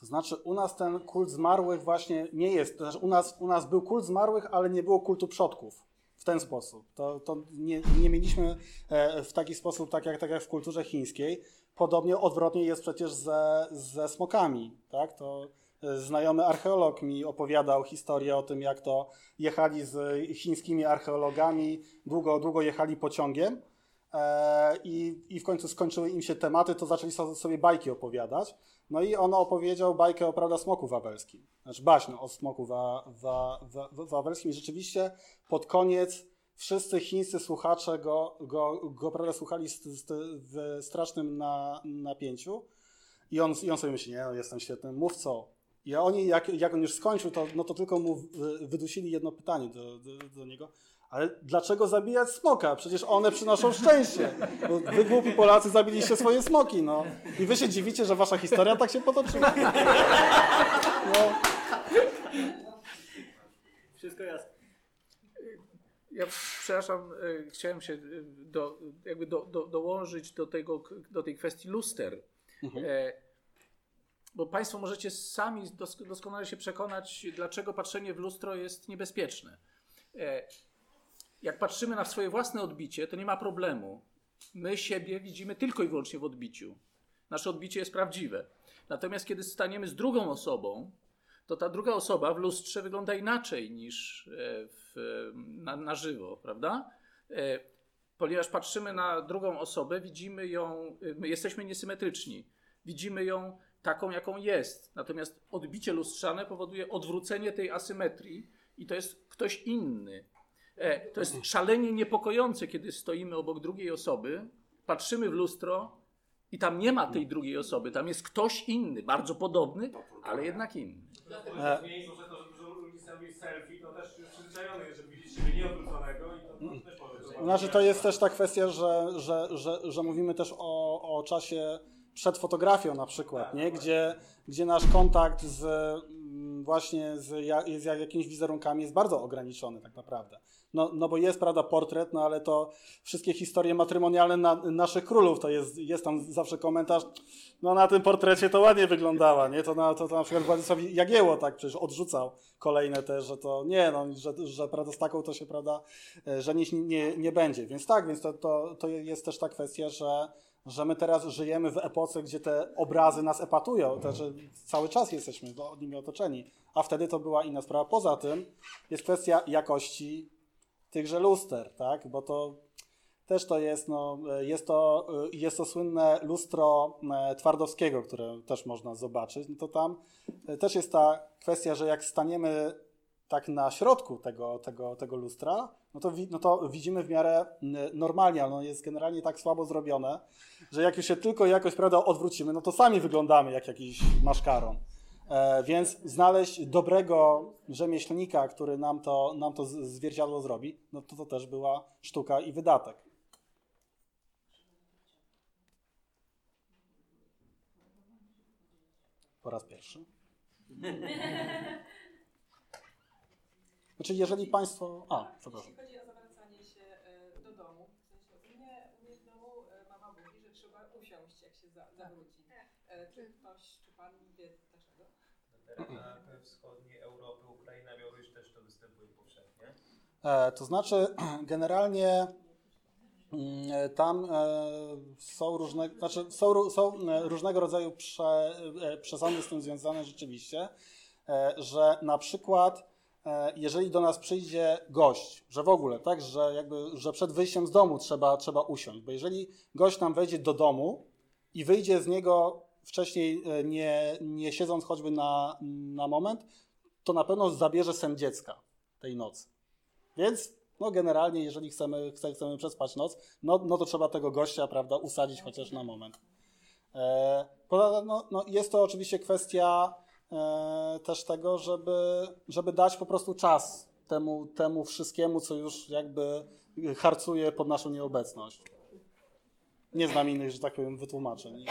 To znaczy u nas ten kult zmarłych właśnie nie jest. To znaczy u nas, u nas był kult zmarłych, ale nie było kultu przodków w, ten sposób. To, to nie, nie mieliśmy e, w taki sposób, tak jak, tak jak w kulturze chińskiej. Podobnie odwrotnie jest przecież ze, ze smokami. Tak? To e, znajomy archeolog mi opowiadał historię o tym, jak to jechali z chińskimi archeologami, długo, długo jechali pociągiem i, i w końcu skończyły im się tematy, to zaczęli so- sobie bajki opowiadać. No i on opowiedział bajkę o prawda smoku wawelskim. Znaczy baśń o smoku wa, wa, wa, wa- wawelskim. I rzeczywiście pod koniec wszyscy chińscy słuchacze go, go, go prawda, słuchali z, z, w strasznym na, napięciu. I on, I on sobie myśli, nie, no, jestem świetnym mówcą. I oni, jak, jak on już skończył, to, no to tylko mu wydusili jedno pytanie do, do, do niego. Ale dlaczego zabijać smoka? Przecież one przynoszą szczęście. Bo wy głupi Polacy zabiliście swoje smoki, no. I wy się dziwicie, że wasza historia tak się potoczyła? No. Wszystko jasne. Ja przepraszam, e, chciałem się e, do, jakby do, do, dołączyć do, tego, do tej kwestii luster. E, Bo Państwo możecie sami dos- doskonale się przekonać, dlaczego patrzenie w lustro jest niebezpieczne. Jak patrzymy na swoje własne odbicie, to nie ma problemu. My siebie widzimy tylko i wyłącznie w odbiciu. Nasze odbicie jest prawdziwe. Natomiast kiedy staniemy z drugą osobą, to ta druga osoba w lustrze wygląda inaczej niż e, w, na, na żywo, prawda? E, Ponieważ patrzymy na drugą osobę, widzimy ją, e, my jesteśmy niesymetryczni. Widzimy ją taką, jaką jest. Natomiast odbicie lustrzane powoduje odwrócenie tej asymetrii i to jest ktoś inny. E, To jest szalenie niepokojące, kiedy stoimy obok drugiej osoby, patrzymy w lustro i tam nie ma tej drugiej osoby, tam jest ktoś inny, bardzo podobny, ale jednak inny. E, Zmienić może to, że selfie, to też już przyzwyczajony jest, żeby widzieć siebie nieodwróconego i to, to też może zobaczyć. Znaczy to jest też ta kwestia, że, że, że, że mówimy też o, o czasie przed fotografią na przykład, nie? Gdzie, gdzie nasz kontakt z mm, właśnie z, z jakimiś wizerunkami jest bardzo ograniczony tak naprawdę. No, no bo jest, prawda, portret, no ale to wszystkie historie matrymonialne na, naszych królów, to jest, jest tam zawsze komentarz, no na tym portrecie to ładnie wyglądała, nie? To na, to, to na przykład Władysław Jagiełło tak przecież odrzucał kolejne też, że to nie, no, że, że prawda, z taką to się, prawda, e, żenić nie, nie będzie. Więc tak, więc to, to, to jest też ta kwestia, że, że my teraz żyjemy w epoce, gdzie te obrazy nas epatują, to, że cały czas jesteśmy nimi otoczeni, a wtedy to była inna sprawa. Poza tym jest kwestia jakości tychże luster, tak, bo to też to jest, no, e, jest to, e, jest to słynne lustro e, Twardowskiego, które też można zobaczyć, no to tam też jest ta kwestia, że jak staniemy tak na środku tego, tego, tego lustra, no to, no to widzimy w miarę normalnie, ale ono jest generalnie tak słabo zrobione, że jak już się tylko jakoś prawda, odwrócimy, no to sami wyglądamy jak jakiś maszkaron. E, więc znaleźć dobrego rzemieślnika, który nam to, nam to zwierciadło zrobi, no to to też była sztuka i wydatek. Po raz pierwszy. Znaczy, jeżeli Państwo. A, przepraszam. Jeśli chodzi o zawracanie się e, do domu, w sensie u mnie, u mnie w domu e, mama mówi, że trzeba usiąść, jak się zawróci. Czy pan wie dlaczego? Na terenach wschodniej Europy, Ukraina, Białoruś też to występuje powszechnie. E, to znaczy, generalnie mm, tam e, są, różne, znaczy są, są e, różnego rodzaju prze, przesądy z tym związane rzeczywiście, że na przykład jeżeli do nas przyjdzie gość, że w ogóle, tak, że jakby, że przed wyjściem z domu trzeba, trzeba usiąść, bo jeżeli gość nam wejdzie do domu i wyjdzie z niego wcześniej e, nie, nie siedząc choćby na, na moment, to na pewno zabierze sen dziecka tej nocy. Więc no generalnie, jeżeli chcemy, chce- chcemy przespać noc, no, no to trzeba tego gościa, prawda, usadzić chociaż na moment. E, no, no jest to oczywiście kwestia e, też tego, żeby, żeby dać po prostu czas temu, temu wszystkiemu, co już jakby harcuje pod naszą nieobecność. Nie znam innych, że tak powiem, wytłumaczeń.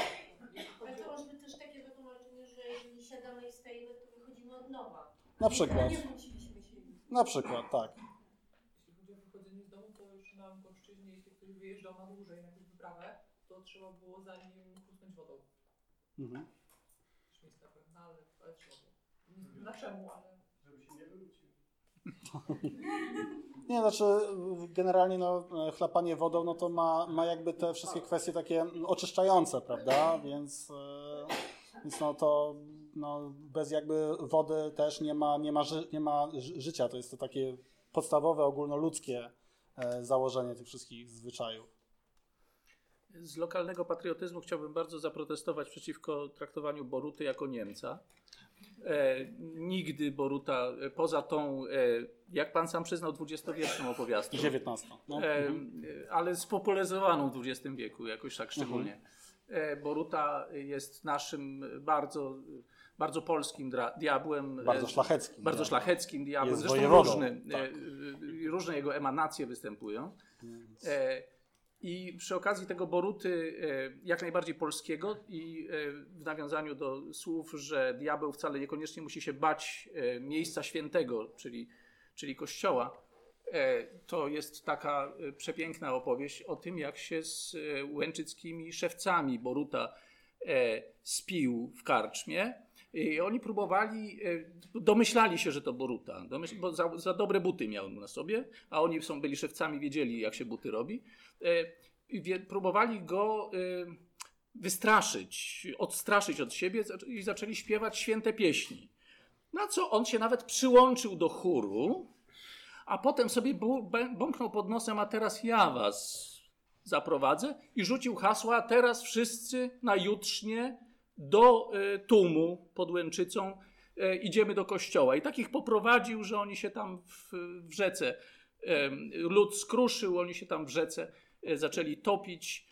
Ale to może być też takie wytłumaczenie, że jeżeli siadamy i stoimy, to wychodzimy od nowa. Na przykład. Nie wróciliśmy się. Na przykład, tak. Jeśli chodzi o wychodzenie z domu, to już na Gorszczyźnie, jeśli ktoś wyjeżdżał na dłużej na jakąś wyprawę, to trzeba było za nim chusnąć wodą. Mhm. Miejsca pewna, ale, ale trzeba było. Na czemu, ale... Żeby się nie wrócił. Nie, znaczy generalnie no, chlapanie wodą no to ma, ma jakby te wszystkie kwestie takie oczyszczające, prawda? Więc, e, więc no to no, bez jakby wody też nie ma, nie ma, ży, nie ma ży- życia. To jest to takie podstawowe, ogólnoludzkie e, założenie tych wszystkich zwyczajów. Z lokalnego patriotyzmu chciałbym bardzo zaprotestować przeciwko traktowaniu Boruty jako Niemca. E, nigdy Boruta, e, poza tą, e, jak pan sam przyznał, dwudziestowieczną opowiastką, 19. No. e, Mhm. ale spopularyzowaną w XX wieku jakoś tak szczególnie. E, Boruta jest naszym bardzo, bardzo polskim diabłem. Bardzo e, szlacheckim. Bardzo diabłem. szlacheckim diabłem. Jest Zresztą wojewodą, różny, tak. e, e, różne jego emanacje występują. I przy okazji tego Boruty, jak najbardziej polskiego, i w nawiązaniu do słów, że diabeł wcale niekoniecznie musi się bać miejsca świętego, czyli, czyli kościoła, to jest taka przepiękna opowieść o tym, jak się z łęczyckimi szewcami Boruta spił w karczmie. I oni próbowali, e, domyślali się, że to Boruta, bo za, za dobre buty miał na sobie, a oni są byli szewcami, wiedzieli jak się buty robi. E, i próbowali go e, wystraszyć, odstraszyć od siebie i zaczęli śpiewać święte pieśni. Na co on się nawet przyłączył do chóru, a potem sobie bąknął pod nosem, a teraz ja was zaprowadzę i rzucił hasła, teraz wszyscy na jutrznie do e, tłumu pod Łęczycą e, idziemy do kościoła. I takich poprowadził, że oni się tam w, w rzece, e, lud skruszył, oni się tam w rzece zaczęli topić.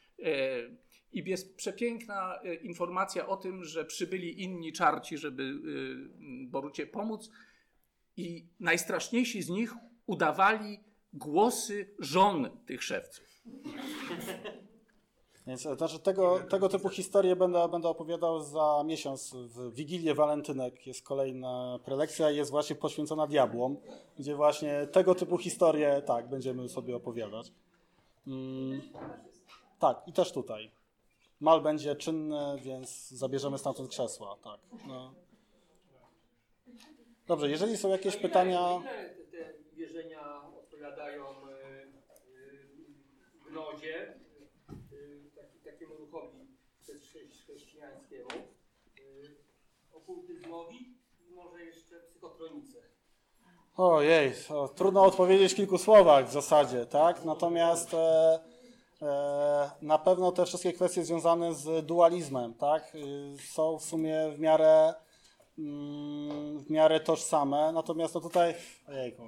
I jest przepiękna informacja o tym, że przybyli inni czarci, żeby Borucie pomóc. I najstraszniejsi z nich udawali głosy żon tych szewców. Więc, e, znaczy tego, tego typu historie będę, będę opowiadał za miesiąc. W Wigilię Walentynek jest kolejna prelekcja i jest właśnie poświęcona diabłom, gdzie właśnie tego typu historie, tak, będziemy sobie opowiadać. Mm, tak, i też tutaj. Mal będzie czynny, więc zabierzemy stamtąd krzesła, tak. No. Dobrze, jeżeli są jakieś pytania... Ile te wierzenia odpowiadają y, y, gnozie, y, taki, takiemu ruchowi chrześcijańskiemu, y, okultyzmowi i może jeszcze psychotronice? Ojej, o, trudno odpowiedzieć w kilku słowach w zasadzie, tak? Natomiast e, e, na pewno te wszystkie kwestie związane z dualizmem, tak? y, Są w sumie w miarę, mm, w miarę tożsame. Natomiast no tutaj, ojejku,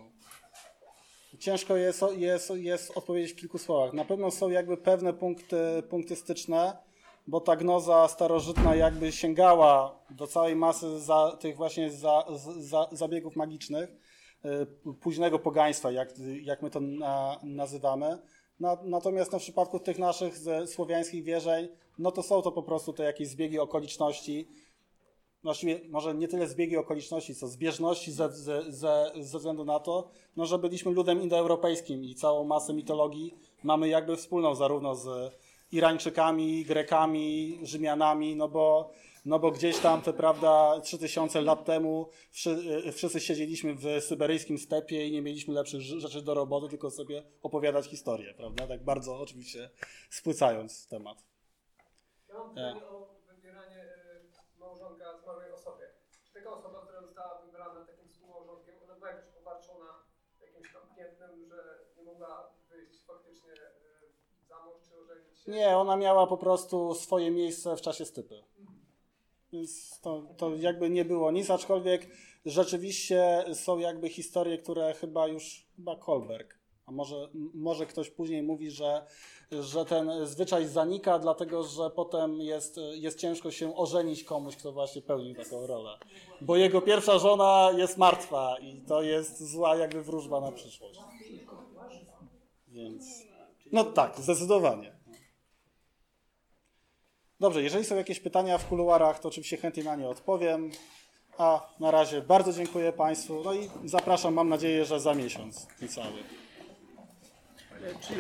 ciężko jest, jest, jest odpowiedzieć w kilku słowach. Na pewno są jakby pewne punkty, punkty styczne, bo ta gnoza starożytna jakby sięgała do całej masy za, tych właśnie za, za, zabiegów magicznych y, późnego pogaństwa, jak, jak my to na, nazywamy. Na, natomiast no, w przypadku tych naszych słowiańskich wierzeń, no to są to po prostu te jakieś zbiegi okoliczności. Właściwie może nie tyle zbiegi okoliczności, co zbieżności ze, ze, ze, ze względu na to, no, że byliśmy ludem indoeuropejskim i całą masę mitologii mamy jakby wspólną zarówno z Irańczykami, Grekami, Rzymianami, no bo, no bo gdzieś tam, te prawda, 3000 lat temu y, wszyscy siedzieliśmy w syberyjskim stepie i nie mieliśmy lepszych rz- rzeczy do roboty, tylko sobie opowiadać historię, prawda? Tak bardzo oczywiście spłycając temat. Ja mam pytanie o wybieranie y, małżonka zmarłej osobie. Czy taka osoba, która została wybrana takim współmałżonkiem, ona była jakoś obarczona jakimś tam piętnem, że nie mogła wyjść faktycznie y, za mąż czy ożenić się? Nie, ona miała po prostu swoje miejsce w czasie stypy. Więc to, to jakby nie było nic, aczkolwiek rzeczywiście są jakby historie, które chyba już, chyba Kolberg, a może, może ktoś później mówi, że, że ten zwyczaj zanika, dlatego że potem jest, jest ciężko się ożenić komuś, kto właśnie pełnił taką rolę. Bo jego pierwsza żona jest martwa i to jest zła jakby wróżba na przyszłość. Więc, no tak, zdecydowanie. Dobrze, jeżeli są jakieś pytania w kuluarach, to oczywiście chętnie na nie odpowiem. A na razie bardzo dziękuję Państwu. No i zapraszam, mam nadzieję, że za miesiąc niecały. Czy